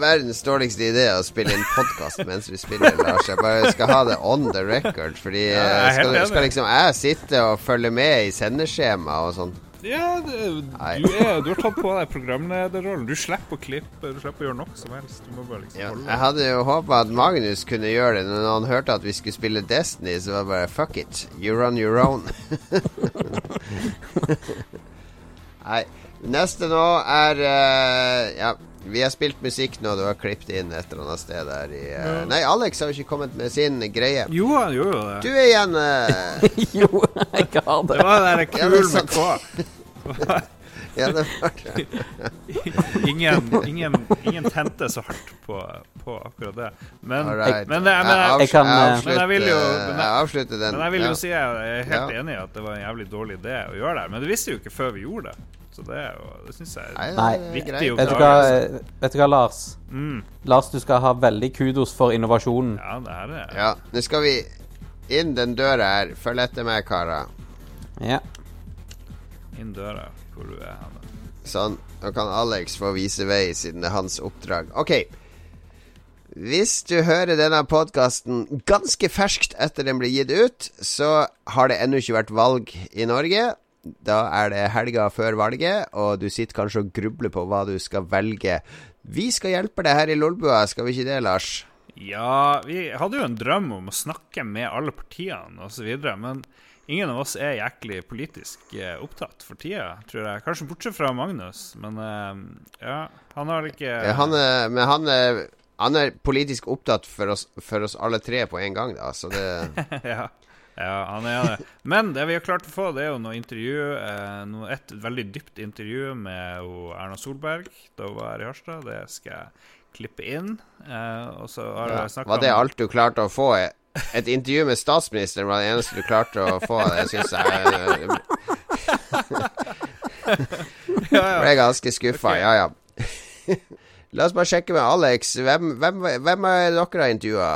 Verdens dårligste idé å spille inn podkast mens vi spiller, Lars. Jeg bare skal ha det on the record. Fordi Ja, jeg eh, skal, skal liksom jeg sitte og følge med i sendeskjema og sånn? Ja, det, du, er, du har tatt på deg programlederrollen. Du slipper å klippe, du slipper å gjøre noe som helst. Du må bare liksom Ja, holde jeg hadde jo håpa at Magnus kunne gjøre det, men når han hørte at vi skulle spille Destiny, så var det bare fuck it. You run your own. Nei. Neste nå er uh, Ja, vi har spilt musikk nå. Du har klippet inn et eller annet sted der i eh, Nei, Alex har jo ikke kommet med sin greie. Jo, han gjorde jo Du er igjen uh... jo, jeg har det. Det var det der kul med. K. ja, det var det. Ingen, ingen, ingen tente så hardt på, på akkurat det. Men, right. men, det, men, jeg, jeg, jeg kan, Men jeg vil jo- men jeg- jeg avslutter den. men jeg vil jo ja. si jeg er helt Ja. enig i at det var en jævlig dårlig idé å gjøre det. Men det visste jo ikke før vi gjorde det. Så det, er jo- det syns jeg er er Viktig greit. Vet du, hva, vet du hva, Lars? mm, Lars, du skal ha veldig kudos for innovasjonen. Ja, det er det. Ja, nå skal vi inn den døra her. Følg etter meg, karer. Ja. inn døra hvor du er hen. Sånn. Nå kan Alex få vise vei, siden det er hans oppdrag. OK. Hvis du hører denne podkasten ganske ferskt etter den blir gitt ut, så har det ennå ikke vært valg i Norge. Da er det helga før valget, og du sitter kanskje og grubler på hva du skal velge. Vi skal hjelpe deg her i Lolbua, skal vi ikke det, Lars? Ja, vi hadde jo en drøm om å snakke med alle partiene osv., men ingen av oss er jæklig politisk eh, opptatt for tida, tror jeg. Kanskje bortsett fra Magnus, men eh, ja, han har ikke han er, men han er, han er politisk opptatt for oss, for oss alle tre på en gang, da, så det ja. Ja, han er det. Men det vi har klart å få, det er jo noe intervju. Eh, noe, et veldig dypt intervju med Erna Solberg da hun var her i Harstad. Det skal jeg klippe inn. Eh, og så har ja. jeg snakket Var det alt du klarte å få? Et intervju med statsministeren var det eneste du klarte å få. Det syns jeg ja, ja. ble ganske skuffa. Okay. Ja, ja. La oss bare sjekke med Alex. Hvem, hvem, hvem er dere har intervjua,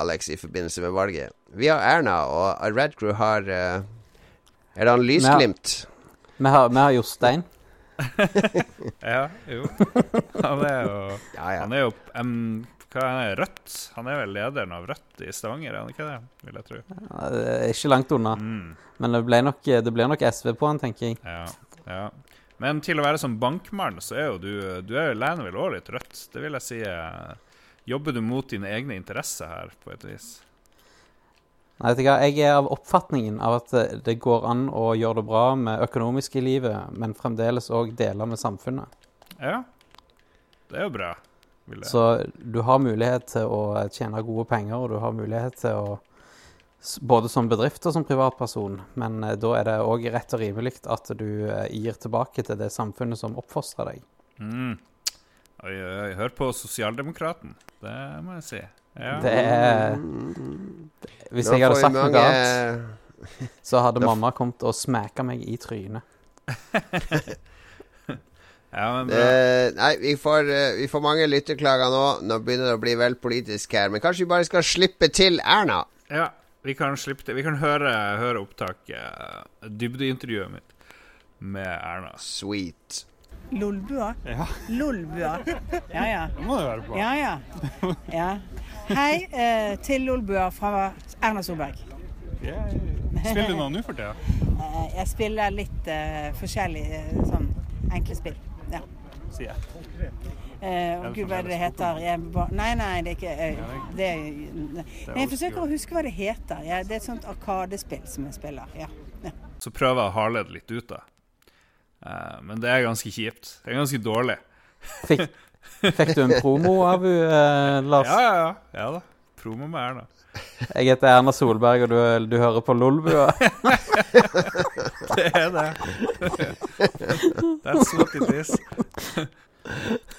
Alex, i forbindelse med valget? Vi har Erna, og Red Crew har uh, Er det han Lysglimt? Vi har, vi har Jostein. ja, jo. Han er jo Ja, ja. Han er jo um, Hva er han? Rødt? Han er vel lederen av Rødt i Stavanger, er han ikke det? Vil jeg tro. Ja, det er Ikke langt unna. Mm, Men det, ble nok, det ble, nok SV på han, tenker jeg. ja, ja. Men til å være som bankmann, så er jo du Du er jo lener vel også litt rødt. Det vil jeg si. eh, Jobber du mot dine egne interesser her, på et vis? Nei, vet du hva, Jeg er av oppfatningen av at eh, det går an å gjøre det bra med økonomisk i livet, men fremdeles òg dele med samfunnet. Ja. Det er jo bra. Vil jeg. Så du har mulighet til å tjene gode penger, og du har mulighet til å Både som bedrift og som privatperson, men eh, da er det òg rett og rimelig at du eh, gir tilbake til det samfunnet som oppfostrer deg. Mm. Oi, oi. Hør på Sosialdemokraten. Det må jeg si. Ja. Det er Hvis jeg hadde sagt noe mange- annet, så hadde Da mamma kommet og smekka meg i trynet. ja, men bra. Eh, nei, vi får, vi får mange lytterklager nå. Nå begynner det å bli vel politisk her. Men kanskje vi bare skal slippe til Erna? Ja, vi kan. Vi kan høre, høre opptaket, eh, dybdeintervjuet mitt med Erna. Sweet. Lolbua? Ja, Lolbua. Ja, ja. det må du høre på. Ja, ja. ja. Hei eh, til Lolbua fra Erna Solberg. Spiller du noe nå for tida? Eh, jeg spiller litt eh, forskjellig eh, sånn enkle spill. Ja. Sier jeg. Eh, og gud, hva er det det heter? Jeg nei, nei, det er ikke jeg, det nei. Jeg forsøker å huske hva det heter. Jeg, det er et sånt arkadespill som jeg spiller. Ja. ja. Så prøver jeg å hale det litt ut, da. Uh, men det er ganske kjipt. Det er ganske dårlig. Fikk, fikk du en promo av eh, Lars? Ja, ja, ja. ja da. Promo med Erna. Jeg heter Erna Solberg, og du, du hører på Lolbua. Det er det. That's what it is.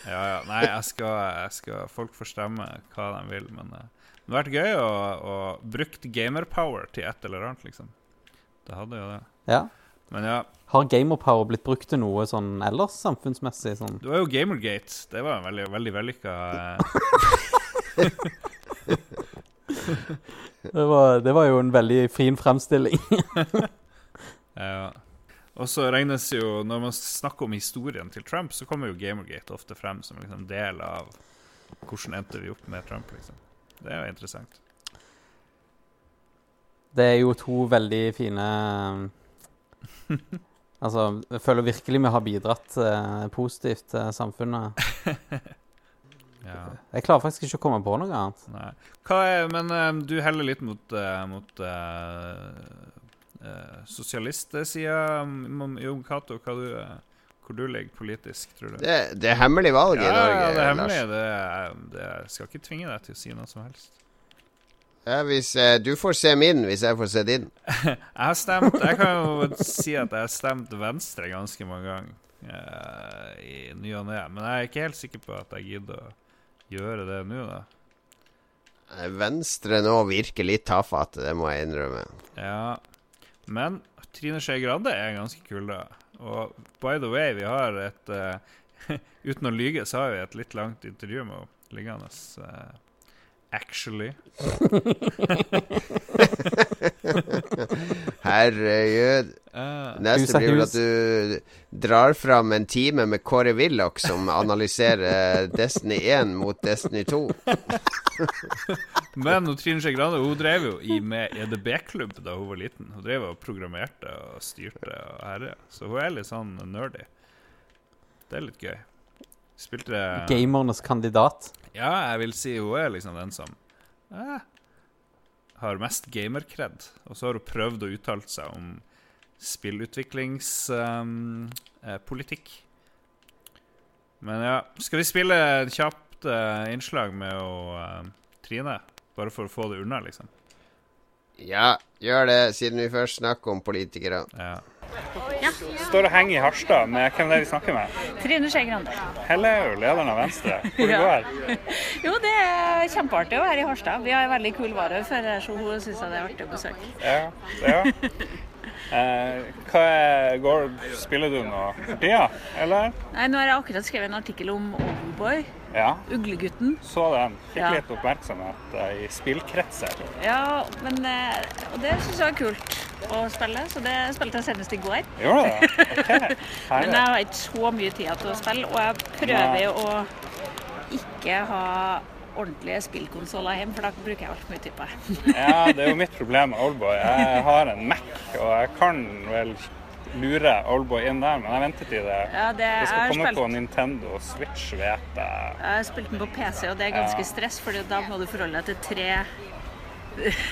Ja, ja. Nei, jeg skal, jeg skal Folk får stemme hva de vil, men uh, det hadde vært gøy å, å brukt gamerpower til et eller annet, liksom. Det hadde jo det. Ja. Men ja, Har gamerpower blitt brukt til noe sånn ellers samfunnsmessig? Sånn? det var jo Gamergate. Det var en veldig, veldig vellykka eh, Det, var, det var jo en veldig fin fremstilling. Ja. Og så regnes jo Når man snakker om historien til Trump, så kommer jo Gamergate ofte frem som liksom del av hvordan endte vi opp med Trump, liksom. Det er jo interessant. Det er jo to veldig fine Altså, jeg føler virkelig vi har bidratt eh, positivt til samfunnet. Ja. Jeg klarer faktisk ikke å komme på noe annet. Nei. Er, men um, du heller litt mot, uh, mot uh, uh, sosialistsida, Jon Cato. Eh, hvor du ligger politisk, tror du? Det, det er hemmelig valg i Norge, ja, det er hemmelig. Det, det skal ikke tvinge deg til å si noe som helst. Ja, hvis, eh, du får se min hvis jeg får se din. Jeg har stemt Jeg kan jo si at jeg har stemt Venstre ganske mange ganger eh, i ny og ne, men jeg er ikke helt sikker på at jeg gidder å gjøre det nå, da. Eh, Venstre nå virker litt tafatt, det må jeg innrømme. Ja, men Trine Skei Grande er ganske kul, da. Og by the way, vi har et uh, Uten å lyge, så har vi et litt langt intervju med henne liggende. eh, actually. Herregud. Eh, Neste blir vel at du drar fram en time med Kåre Willoch som analyserer Destiny 1 mot Destiny 2. men hun, Trine Skei Grande hun drev jo i med EDB-klubb da hun var liten. Hun drev og programmerte og styrte og herja. Så hun er litt sånn nerdy. Det er litt gøy. Spilte Gamernes kandidat. Ja, jeg vil si hun er liksom den som eh, har mest gamerkred. Og så har hun prøvd å uttale seg om spillutviklingspolitikk. Men ja, skal vi spille et kjapt eh, innslag med å, eh, Trine? Bare for å få det unna, liksom. Ja, gjør det, siden vi først snakker om politikere. Ja. Ja. Står og henger i Harstad med hvem det er vi snakker med? Trine Skei Grande. Helle er jo lederen av Venstre. Hvor det Ja. går? Jo, det er kjempeartig å være i Harstad. Vi har en veldig kul varaordfører, så hun syns det er artig å besøke. Ja. ja. Eh, hva er, går, spiller du nå for tida, eller? Nei, Nå har jeg akkurat skrevet en artikkel om Oldboy, Ja, Uglegutten. så den. Fikk Ja. litt oppmerksomhet eh, i spillkretser. Ja, men, eh, og det syns jeg var kult å spille, så det spilte jeg senest i går. Gjorde det? Ok, Men jeg har ikke så mye tid til å spille, og jeg prøver å ikke ha ordentlige spillkonsoller hjemme, for da bruker jeg altfor mye tid på det. Ja, det er jo mitt problem med Oldboy. Jeg har en Mac, og jeg kan vel lure Oldboy inn der, men jeg venter til det. Ja, det, Det skal komme spilt på Nintendo Switch, vet jeg. Jeg har spilt den på PC, og det er ganske Ja. stress, for da må du forholde deg til tre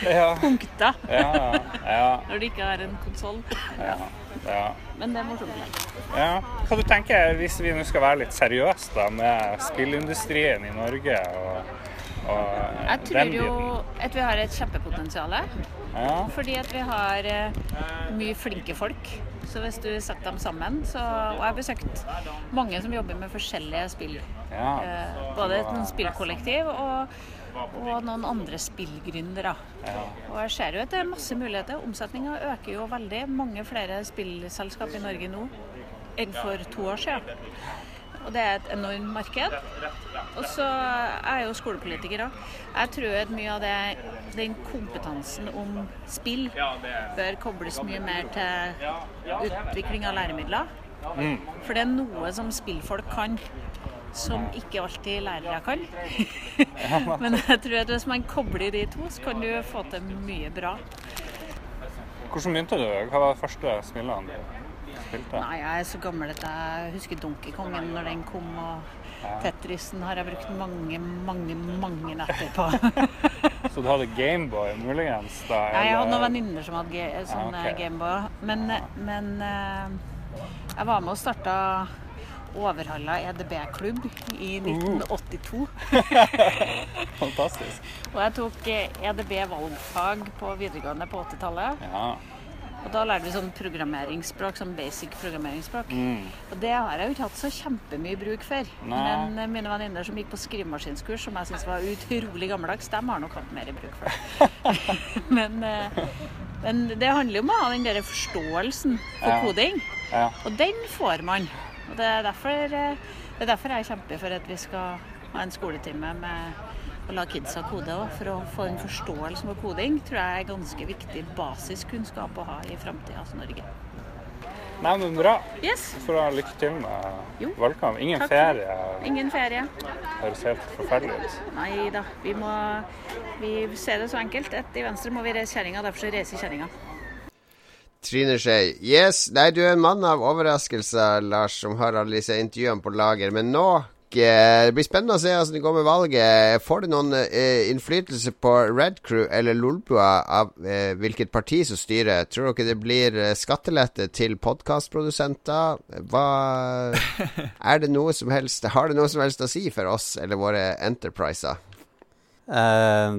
Ja, punkter ja, ja. når du ikke har en konsoll. ja, ja. Men det er morsomt. ja. Hva du tenker hvis vi nå skal være litt seriøse da, med spillindustrien i Norge og, og Jeg tror jo at vi har et kjempepotensial. Ja, Fordi at vi har eh, mye flinke folk. Så hvis du setter dem sammen så, Og jeg har besøkt mange som jobber med forskjellige spill. ja. Eh, både et spillkollektiv og, og noen andre spillgründere. ja. Og jeg ser jo at det er masse muligheter. Omsetninga øker jo veldig. Mange flere spillselskap i Norge nå enn for to år siden. Og det er et enormt marked. Og så er jeg jo skolepolitiker òg. Jeg tror at mye av det, den kompetansen om spill bør kobles mye mer til utvikling av læremidler. For det er noe som spillfolk kan som ikke alltid lærere kan. Men jeg tror at hvis man kobler de to, så kan du få til mye bra. Hvordan begynte du? Hva var de første spillene du spilte? Nei, jeg er så gammel at jeg husker Donkey Kongen når den kom, og Tetrisen har jeg brukt mange, mange, mange netter på. Så du hadde Gameboy muligens da? Nei, jeg hadde noen venninner som hadde sånn Ja, okay. Gameboy. Men, men eh, jeg var med og starta Overhalla EDB-klubb i Uh. 1982. Fantastisk. Og jeg tok eh, EDB valgfag på videregående på 80-tallet. Ja. Og da lærte vi sånn programmeringsspråk, sånn basic programmeringsspråk. Mm. Og det har jeg jo ikke hatt så kjempemye bruk for. Nei. Men eh, mine venninner som gikk på skrivemaskinskurs, som jeg syns var utrolig gammeldags, dem har nok hatt mer bruk for det. men, eh, men det handler jo om å ha den der forståelsen for Ja. koding. Ja. Og den får man. Og det er derfor, eh, det er derfor jeg kjemper for at vi skal ha en skoletime med å la kidsa kode òg. For å få en forståelse for koding tror jeg er ganske viktig basiskunnskap å ha i framtidas Norge. Nei, men bra. Yes, Så får du ha lykke til med Jo. valgkamp. Ingen Takk. ferie ingen ferie. høres helt forferdelig ut. Nei da. Vi må vi ser det så enkelt at i Venstre må vi reise kjerringa, derfor så reiser kjerringa. Trine Skei. Yes. Nei, du er en mann av overraskelser, Lars, som har alle disse intervjuene på lager. Men nå eh, Det blir spennende å se hvordan det går med valget. Får det noen eh, innflytelse på Red Crew eller Lolbua av eh, hvilket parti som styrer? Tror dere det blir eh, skattelette til podkastprodusenter? Er det noe som helst Har det noe som helst å si for oss eller våre enterpriser? Eh,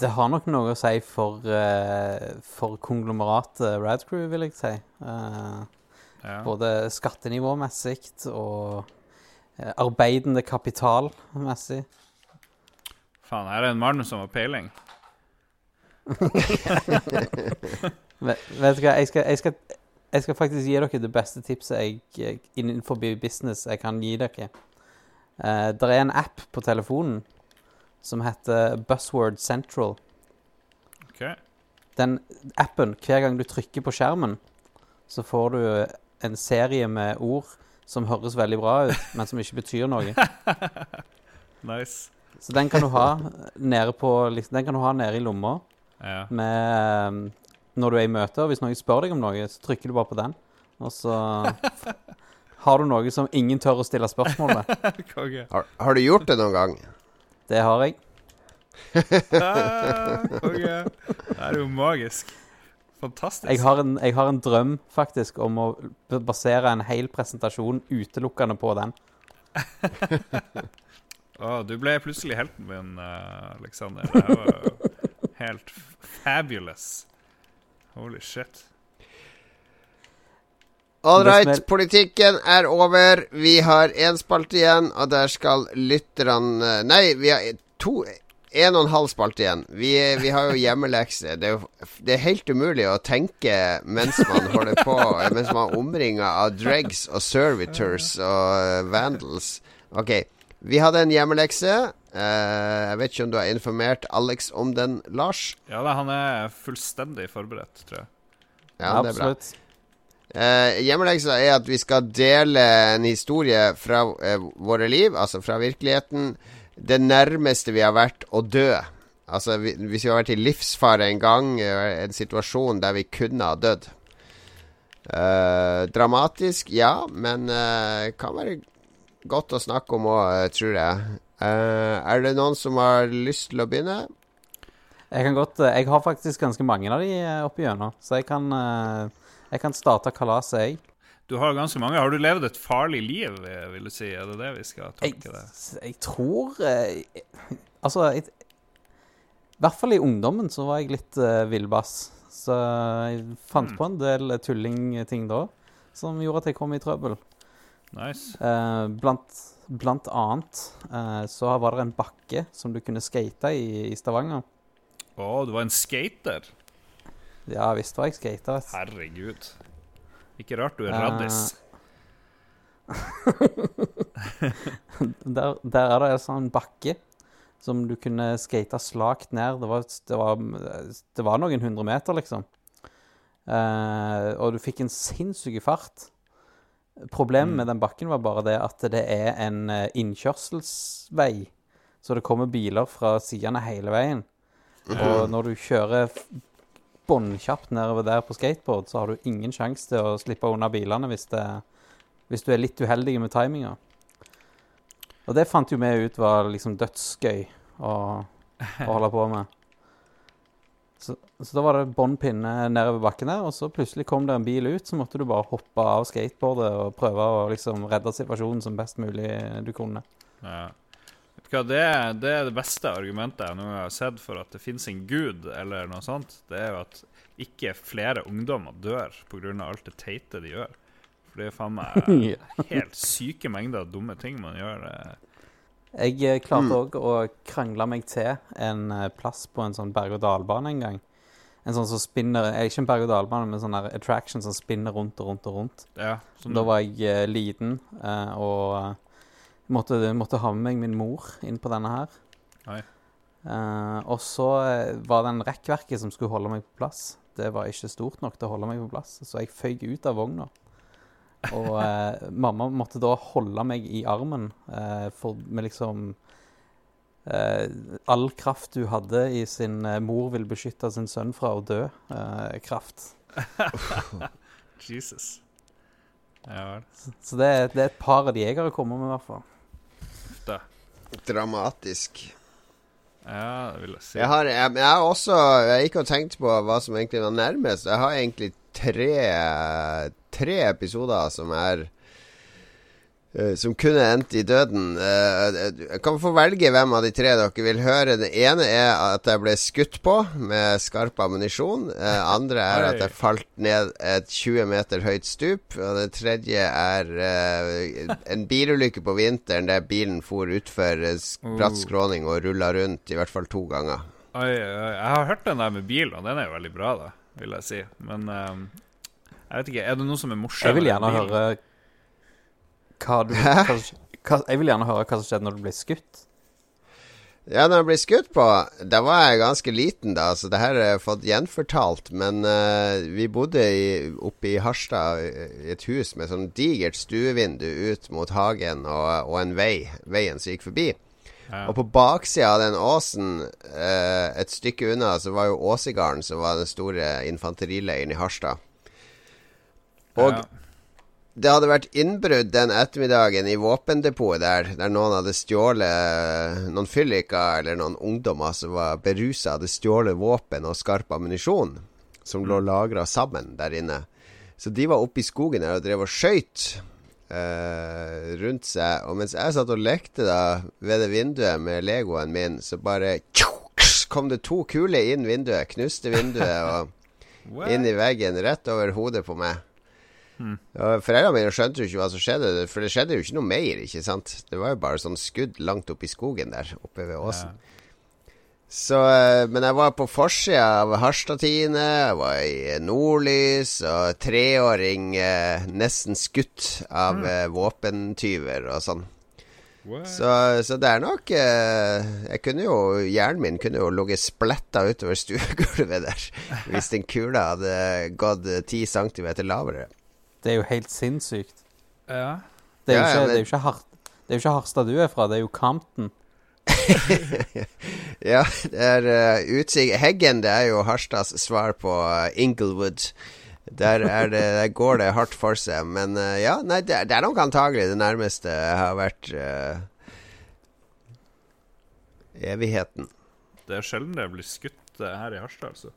det har nok noe å si for, eh, for konglomeratet Radcrew, vil jeg si. Eh, Ja. både skattenivåmessig og arbeidende kapitalmessig. Faen, her er en mann som har peiling. Vet, du hva, jeg skal, jeg, skal, jeg skal faktisk gi dere det beste tipset jeg, jeg, innenfor business jeg kan gi dere. Uh, det er en app på telefonen som heter Buzzword Central. OK. Den appen, hver gang du trykker på skjermen, så får du en serie med ord som høres veldig bra ut, men som ikke betyr noe. Nice. Så den kan du ha nede, på, den kan du ha nede i lomma Ja. med, um, når du er i møte. Og hvis noen spør deg om noe, så trykker du bare på den. Og så har du noe som ingen tør å stille spørsmål med. Har, har du gjort det noen gang? Det har jeg. Ah, Konge. Det er jo magisk. Fantastisk. Jeg har, en, jeg har en drøm faktisk om å basere en hel presentasjon utelukkende på den. Å, du ble plutselig helten min, Aleksander. Alexander. Det var jo helt fabulous. Holy shit. Er- politikken er over. Vi har én spalte igjen, og der skal lytterne Nei, vi har to En og en halv spalte igjen. Vi, vi har jo hjemmelekse. Det er jo det er helt umulig å tenke mens man holder på Mens man er omringa av dregs og servitors og eh, vandals. OK. Vi hadde en hjemmelekse. Uh, jeg vet ikke om du har informert Alex om den, Lars? Ja da, han er fullstendig forberedt, tror jeg. Ja, det er bra. Uh, Hjemmeleksa er at vi skal dele en historie fra eh, våre liv, altså fra virkeligheten. Det nærmeste vi har vært å dø. Altså vi, hvis vi har vært i livsfare en gang, eh, en situasjon der vi kunne ha dødd. Eh, dramatisk, ja, men uh, kan være godt å snakke om òg, tror jeg. Er det noen som har lyst til å begynne? Jeg kan godt Jeg har faktisk ganske mange av de oppi gjennom, så jeg kan, jeg kan starte kalaset, jeg. Du har ganske mange. Har du levd et farlig liv, eh, vil du si? Er det det vi skal tolke det? jeg tror jeg, Altså, jeg, i hvert fall i ungdommen så var jeg litt uh, villbass. Så jeg fant Mm. på en del tullingting da som gjorde at jeg kom i trøbbel. Nice. Uh, blant, blant annet uh, så var det en bakke som du kunne skate i i Stavanger. Å, du var en skater? Ja visst var jeg vet. Herregud. Ikke rart du er raddis. Der, der er det en sånn bakke som du kunne skate slakt ned. Det var, det var, det var noen hundre meter, liksom. Uh, og du fikk en sinnssyk fart. Problemet Mm. med den bakken var bare det at det er en eh, innkjørselsvei. Så det kommer biler fra sidene hele veien. Og når du kjører båndkjapt nedover der på skateboard, så har du ingen sjanse til å slippe unna bilene hvis, det, hvis du er litt uheldig med timinga. Og det fant jo vi ut var liksom dødsgøy å, å holde på med. Så, så da var det bånn nedover bakken der, og så plutselig kom det en bil ut, så måtte du bare hoppe av skateboardet og prøve å liksom redde situasjonen som best mulig du kunne. Ja. Hva, det, det er det beste argumentet jeg noen gang har sett for at det finnes en gud, eller noe sånt. Det er jo at ikke flere ungdommer dør pga. alt det teite de gjør. For det er faen meg helt syke mengder dumme ting man gjør. eh. Jeg eh, klarte òg å krangle meg til en eh, plass på en sånn berg-og-dal-bane en gang. En sånn som spinner Ikke en berg-og-dal-bane, men sånn attraction som spinner rundt og rundt og rundt. Ja, sånn, Da var jeg liten eh, og måtte, måtte ha med meg min mor inn på denne her. Oi. Eh, og så eh, var det en rekkverket som skulle holde meg på plass. Det var ikke stort nok til å holde meg på plass, så jeg føyk ut av vogna. Og eh, mamma måtte da holde meg i armen eh, for, med liksom eh, All kraft du hadde i sin eh, 'mor vil beskytte sin sønn fra å dø'-kraft. Jesus. Ja vel. så det, det er et par av de jeg har kommet med, i hvert fall. Dramatisk. Ja, det vil jeg si. Jeg har, jeg, jeg har også Jeg gikk og tenkte på hva som egentlig var nærmest. Jeg har egentlig tre Tre episoder som er Som kunne endt i døden. Eh, Jeg kan få velge hvem av de tre dere vil høre. Det ene er at jeg ble skutt på med skarp ammunisjon. Andre er at jeg falt ned et 20 meter høyt stup. Og det tredje er eh, en bilulykke på vinteren der bilen for utfor eh, bratt Oh. skråning og rulla rundt i hvert fall to ganger. Oi, oi, jeg har hørt den der med bil, og den er jo veldig bra, da, vil jeg si. Men jeg vet ikke, er det noe som er morsomt? Jeg vil gjerne høre hva du hva, hva, Jeg vil gjerne høre hva som skjedde når du ble skutt. Ja, når jeg ble skutt på Da var jeg ganske liten, da, så det her har jeg fått gjenfortalt. Men uh, vi bodde i, oppe i Harstad i et hus med sånn digert stuevindu ut mot hagen og, og en vei. Veien som gikk forbi. Ja. Og på baksida av den åsen, uh, et stykke unna, så var jo Åsegarden, som var den store infanterileiren i Harstad. Og Ja. Det hadde vært innbrudd den ettermiddagen i våpendepotet der, der noen hadde stjålet Noen fylliker eller noen ungdommer som var berusa, hadde stjålet våpen og skarp ammunisjon som lå lagra sammen der inne. Så de var oppe i skogen der og drev og skøyt eh, rundt seg. Og mens jeg satt og lekte da ved det vinduet med legoen min, så bare kom det to kuler inn vinduet, knuste vinduet og inn i veggen rett over hodet på meg. Mm. Foreldrene mine skjønte jo ikke hva som skjedde, for det skjedde jo ikke noe mer. ikke sant? Det var jo bare sånn skudd langt oppe i skogen der, oppe ved åsen. Ja. Så, eh, men jeg var på forsida av Harstad-Tiende, jeg var i Nordlys, og treåring eh, nesten skutt av mm. eh, våpentyver og sånn. Så, så, det er nok eh, Jeg kunne jo Hjernen min kunne jo ligget spletta utover stuegulvet der hvis den kula hadde gått ti centimeter lavere. Det er jo helt sinnssykt. Ja. Det er jo ikke, ja, men... det er ikke, Har det er jo ikke Harstad du er fra, det er jo Campton. ja, det er uh, utsig Heggen det er jo Harstads svar på uh, Inglewood. Der, det, der, går det hardt for seg. Men uh, ja, nei, det, det, er nok antagelig det nærmeste jeg har vært uh, evigheten. Det er sjelden det blir skutt her i Harstad, altså.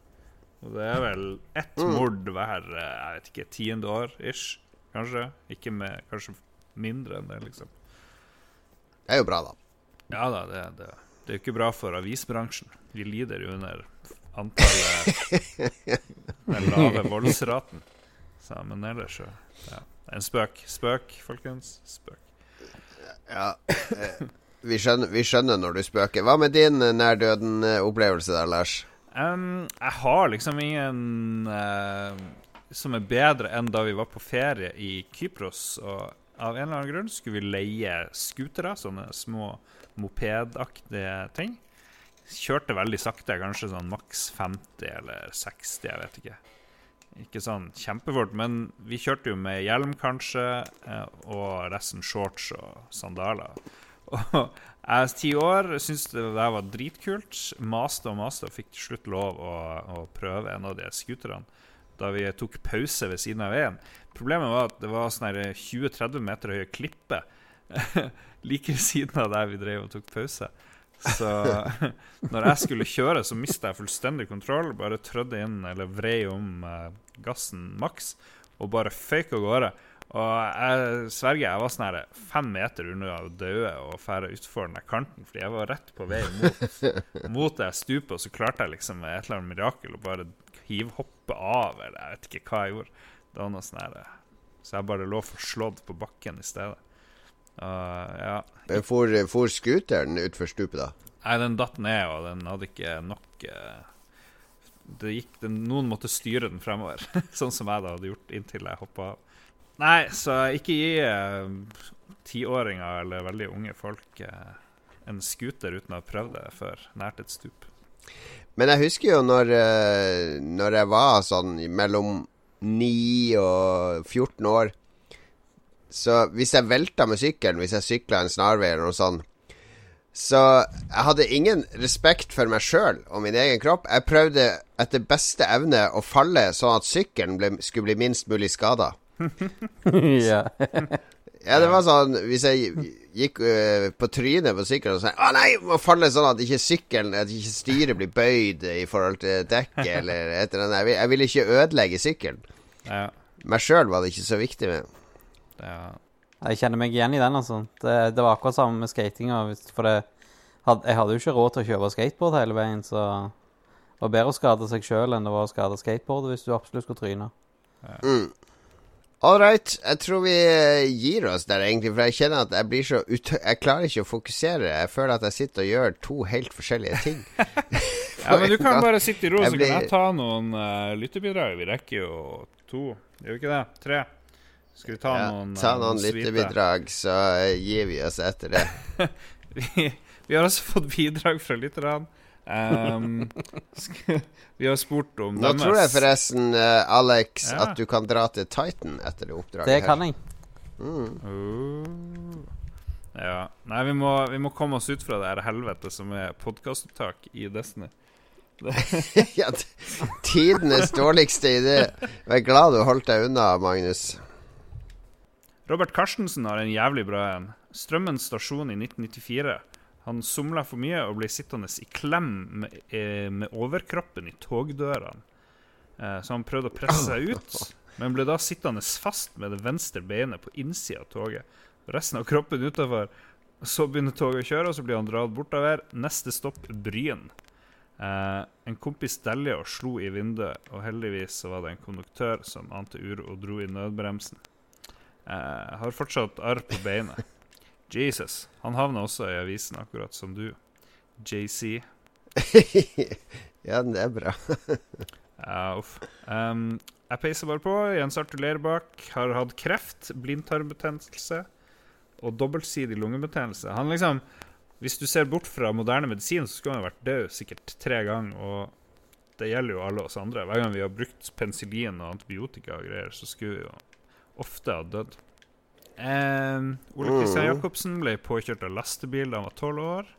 Det er vel ett mm. mord hver jeg vet ikke, tiende år ish, kanskje. Ikke med, kanskje mindre enn det, liksom. Det er jo bra, da. Ja da, det, det, det er jo ikke bra for avisbransjen. Vi lider jo under antallet Den lave voldsraten. Så, men ellers så ja. En spøk. Spøk, folkens. Spøk. Ja. Eh, vi, skjønner, vi skjønner når du spøker. Hva med din nærdøden-opplevelse der, Lars? Um, jeg har liksom ingen uh, som er bedre enn da vi var på ferie i Kypros. Og av en eller annen grunn skulle vi leie scootere, sånne små mopedaktige ting. Kjørte veldig sakte, kanskje sånn maks 50 eller 60, jeg vet ikke. Ikke sånn kjempefort, men vi kjørte jo med hjelm, kanskje, uh, og resten shorts og sandaler. Og jeg ti år syntes det der var dritkult. Maste og maste og fikk til slutt lov å, å prøve en av de scooterne da vi tok pause ved siden av veien. Problemet var at det var sånn 20-30 meter høye klipper like ved siden av der vi drev og tok pause. Så når jeg skulle kjøre, så mista jeg fullstendig kontroll. Bare trødde inn eller vrei om uh, gassen maks og bare føyk av gårde. Og jeg sverger, jeg var sånn her fem meter unna å dø og fære utfor den kanten, fordi jeg var rett på vei mot, mot det stupet, og så klarte jeg liksom et eller annet mirakel å bare hivhoppe av, eller jeg vet ikke hva jeg gjorde. Det var noe sånn Så jeg bare lå forslått på bakken i stedet. Uh, ja. Men for, for scooteren utfor stupet, da? Nei, den datt ned, og den hadde ikke nok uh, det gikk, den, Noen måtte styre den fremover, sånn som jeg da hadde gjort inntil jeg hoppa av. Nei, så ikke gi uh, tiåringer eller veldig unge folk uh, en scooter uten å ha prøvd det før nært et stup. Men jeg husker jo når, uh, når jeg var sånn mellom 9 og 14 år Så hvis jeg velta med sykkelen, hvis jeg sykla en snarvei eller noe sånt så jeg hadde ingen respekt for meg sjøl og min egen kropp. Jeg prøvde etter beste evne å falle sånn at sykkelen skulle bli minst mulig skada. ja. ja, det var sånn Hvis jeg gikk uh, på trynet på sykkelen og sa Å nei, må falle sånn at ikke sykkelen At ikke styret blir bøyd i forhold til dekket eller et eller annet. Jeg vil, jeg vil ikke ødelegge sykkelen. Ja. Meg sjøl var det ikke så viktig med. Ja. Jeg kjenner meg igjen i den, altså. Det, det var akkurat samme med skatinga. For det, jeg hadde jo ikke råd til å kjøpe skateboard hele veien, så det var bedre å skade seg sjøl enn det var å skade skateboardet hvis du absolutt skulle tryne. Ja. Mm. All right. Jeg tror vi eh, gir oss der, egentlig. For jeg kjenner at jeg blir så ut... Jeg klarer ikke å fokusere. Jeg føler at jeg sitter og gjør to helt forskjellige ting. ja, men du kan bare sitte i ro, så blir... kan jeg ta noen uh, lyttebidrag. Vi rekker jo to. Gjør vi ikke det? Tre. Skal vi ta ja, noen Ta noen noen lyttebidrag, så gir vi oss etter det. vi, vi, har også fått bidrag fra lytterne. Um, vi har spurt om Nå tror jeg forresten, uh, Alex, ja. at du kan dra til Titan etter det oppdraget. Det kan jeg. Mm. Uh, ja. Nei, vi må, vi må, komme oss ut fra det her helvete som er podkastopptak i Destiny. ja, tidenes dårligste idé. Vær glad du holdt deg unna, Magnus. Robert Carstensen har en jævlig bra en. Strømmens stasjon i 1994. Han somla for mye og ble sittende i klem med, eh, med overkroppen i togdørene. Eh, så han prøvde å presse seg ut, men ble da sittende fast med det venstre beinet på innsida av toget. Resten av kroppen utafor. Så begynner toget å kjøre, og så blir han dratt bortover. Neste stopp Bryn. Eh, en kompis delja og slo i vinduet, og heldigvis så var det en konduktør som ante uro og dro i nødbremsen. Eh, har fortsatt arr på beinet. Jesus. Han havna også i avisen, akkurat som du. JC. ja, det er bra. Ja, uff. Um, jeg peiser bare på. Jens Arthur Leirbakk har hatt kreft, blindtarmbetennelse og dobbeltsidig lungebetennelse. Han liksom Hvis du ser bort fra moderne medisin, så skulle han vært død sikkert tre ganger. Og det gjelder jo alle oss andre. Hver gang vi har brukt penicillin og antibiotika og greier, så skulle vi jo ofte ha dødd. Um, Ole Kristian Jacobsen ble påkjørt av lastebil da han var tolv år.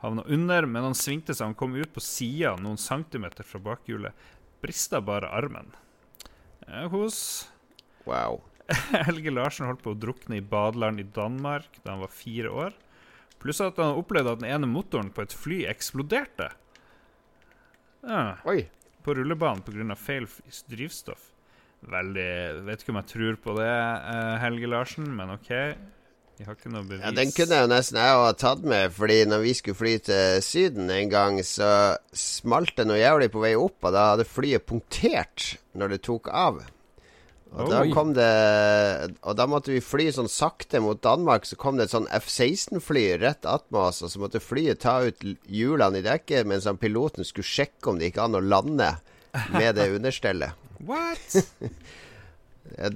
Havna under, men han svingte seg. Han kom ut på sida noen centimeter fra bakhjulet. Brista bare armen. Eh, hos Wow. Helge Larsen holdt på å drukne i badeland i Danmark da han var fire år. Pluss at han opplevde at den ene motoren på et fly eksploderte. Ja, Oi. på rullebanen pga. feil drivstoff. Veldig Vet ikke om jeg tror på det, eh, Helge Larsen, men OK. Jeg har ikke noe bevis. Ja, Den kunne jeg jo nesten jeg ha tatt med, fordi når vi skulle fly til Syden en gang, så smalt det noe jævlig på vei opp, og da hadde flyet punktert når det tok av. Og da kom det Og da måtte vi fly sånn sakte mot Danmark, så kom det et sånn F-16-fly rett attmed oss, og så måtte flyet ta ut hjulene i dekket mens han piloten skulle sjekke om det gikk an å lande med det understellet. What?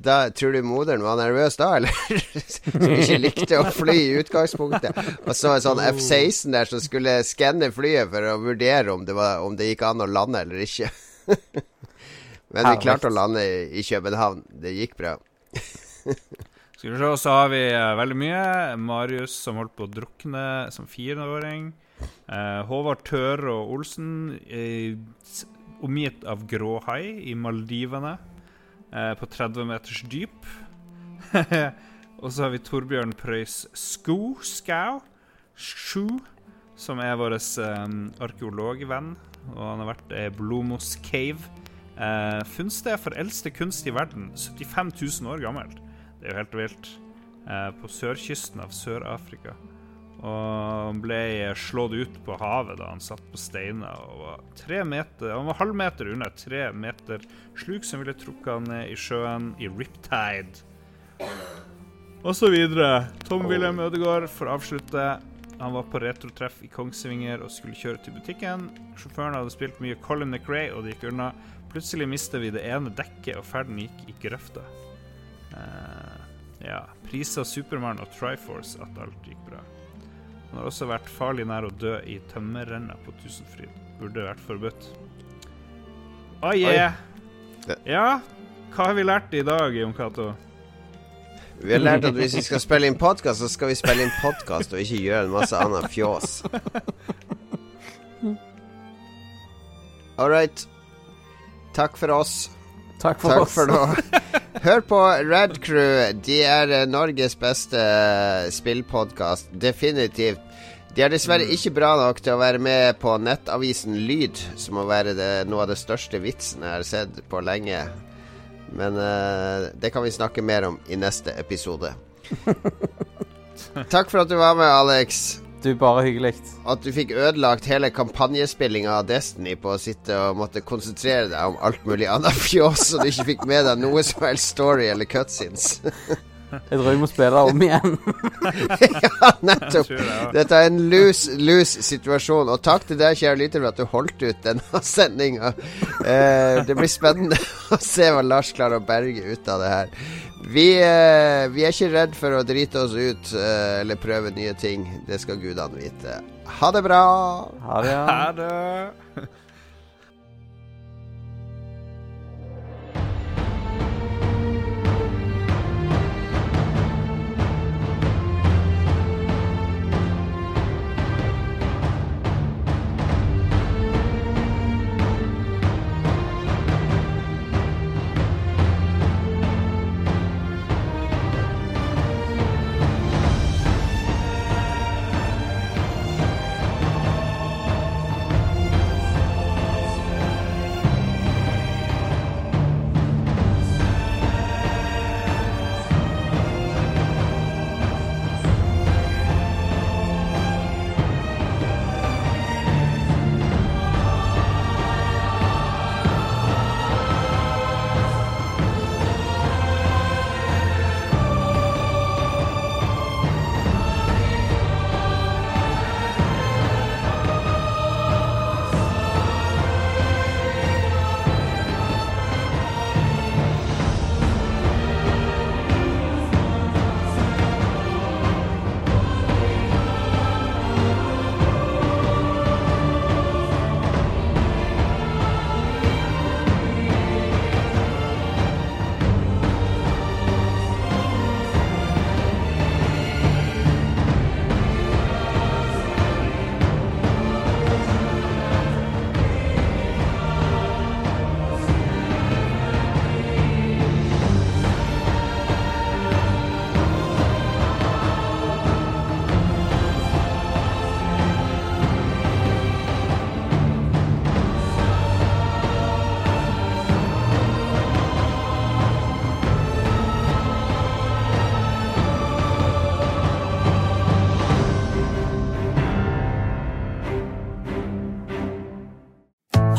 Da, tror du moderen var nervøs da, eller? Som ikke likte å fly i utgangspunktet. Og så en sånn F-16 der som skulle skanne flyet for å vurdere om det, var, om det gikk an å lande eller ikke. Men vi klarte å lande i, i København. Det gikk bra. Skal vi se, så har vi eh, veldig mye. Marius som holdt på å drukne som fireåring. Eh, Håvard Tøre og Olsen s- omgitt av gråhai i Maldivene eh, på 30 meters dyp. og så har vi Torbjørn Prøys Sko, Skau, Sju, som er vår eh, arkeologvenn. Og han har vært i Blomos Cave. Eh, funnsted for eldste kunst i verden. 75 000 år gammelt. Det er jo helt vilt. Eh, på sørkysten av Sør-Afrika. Og ble slått ut på havet da han satt på steiner og var tre meter Han var halvmeter unna tre meter sluk som ville trukket han ned i sjøen i Riptide. Og så videre. Tom Wilhelm Ødegaard får avslutte. Han var på retrotreff i Kongsvinger og skulle kjøre til butikken. Sjåføren hadde spilt mye Colin McRae, og det gikk unna. Plutselig mistet vi det ene dekket, og ferden gikk i grøfta. Uh, ja. Prisa Supermann og Triforce at alt gikk bra. Han har også vært farlig nær å dø i tømmerrenna på Tusenfryd. Burde vært forbudt. Oh yeah! Det- Ja, hva har vi lært i dag, Jon Cato? Vi har lært at hvis vi skal spille inn podkast, så skal vi spille inn podkast og ikke gjøre en masse annet fjås. All right. Takk for oss. Takk for Takk oss. for nå. Hør på Red Crew. De er eh, Norges beste eh, spillpodkast. Definitivt. De er dessverre ikke bra nok til å være med på nettavisen Lyd, som må være det, noe av det største vitsen jeg har sett på lenge. Men uh, det kan vi snakke mer om i neste episode. Takk for at du var med, Alex. Du, bare hyggelig. At du fikk ødelagt hele kampanjespillinga av Destiny på å sitte og måtte konsentrere deg om alt mulig annet fjås, og du ikke fikk med deg noe som helst story eller cutscenes. Jeg tror jeg må spille det om igjen. ja, nettopp. Dette er en loose-loose situasjon. Og takk til deg, kjære lytter, for at du holdt ut denne sendinga. Eh, det blir spennende å se hva Lars klarer å berge ut av det her. Vi, eh, vi er ikke redd for å drite oss ut eh, eller prøve nye ting. Det skal gudene vite. Ha det bra. Ha det, ja. Ha det!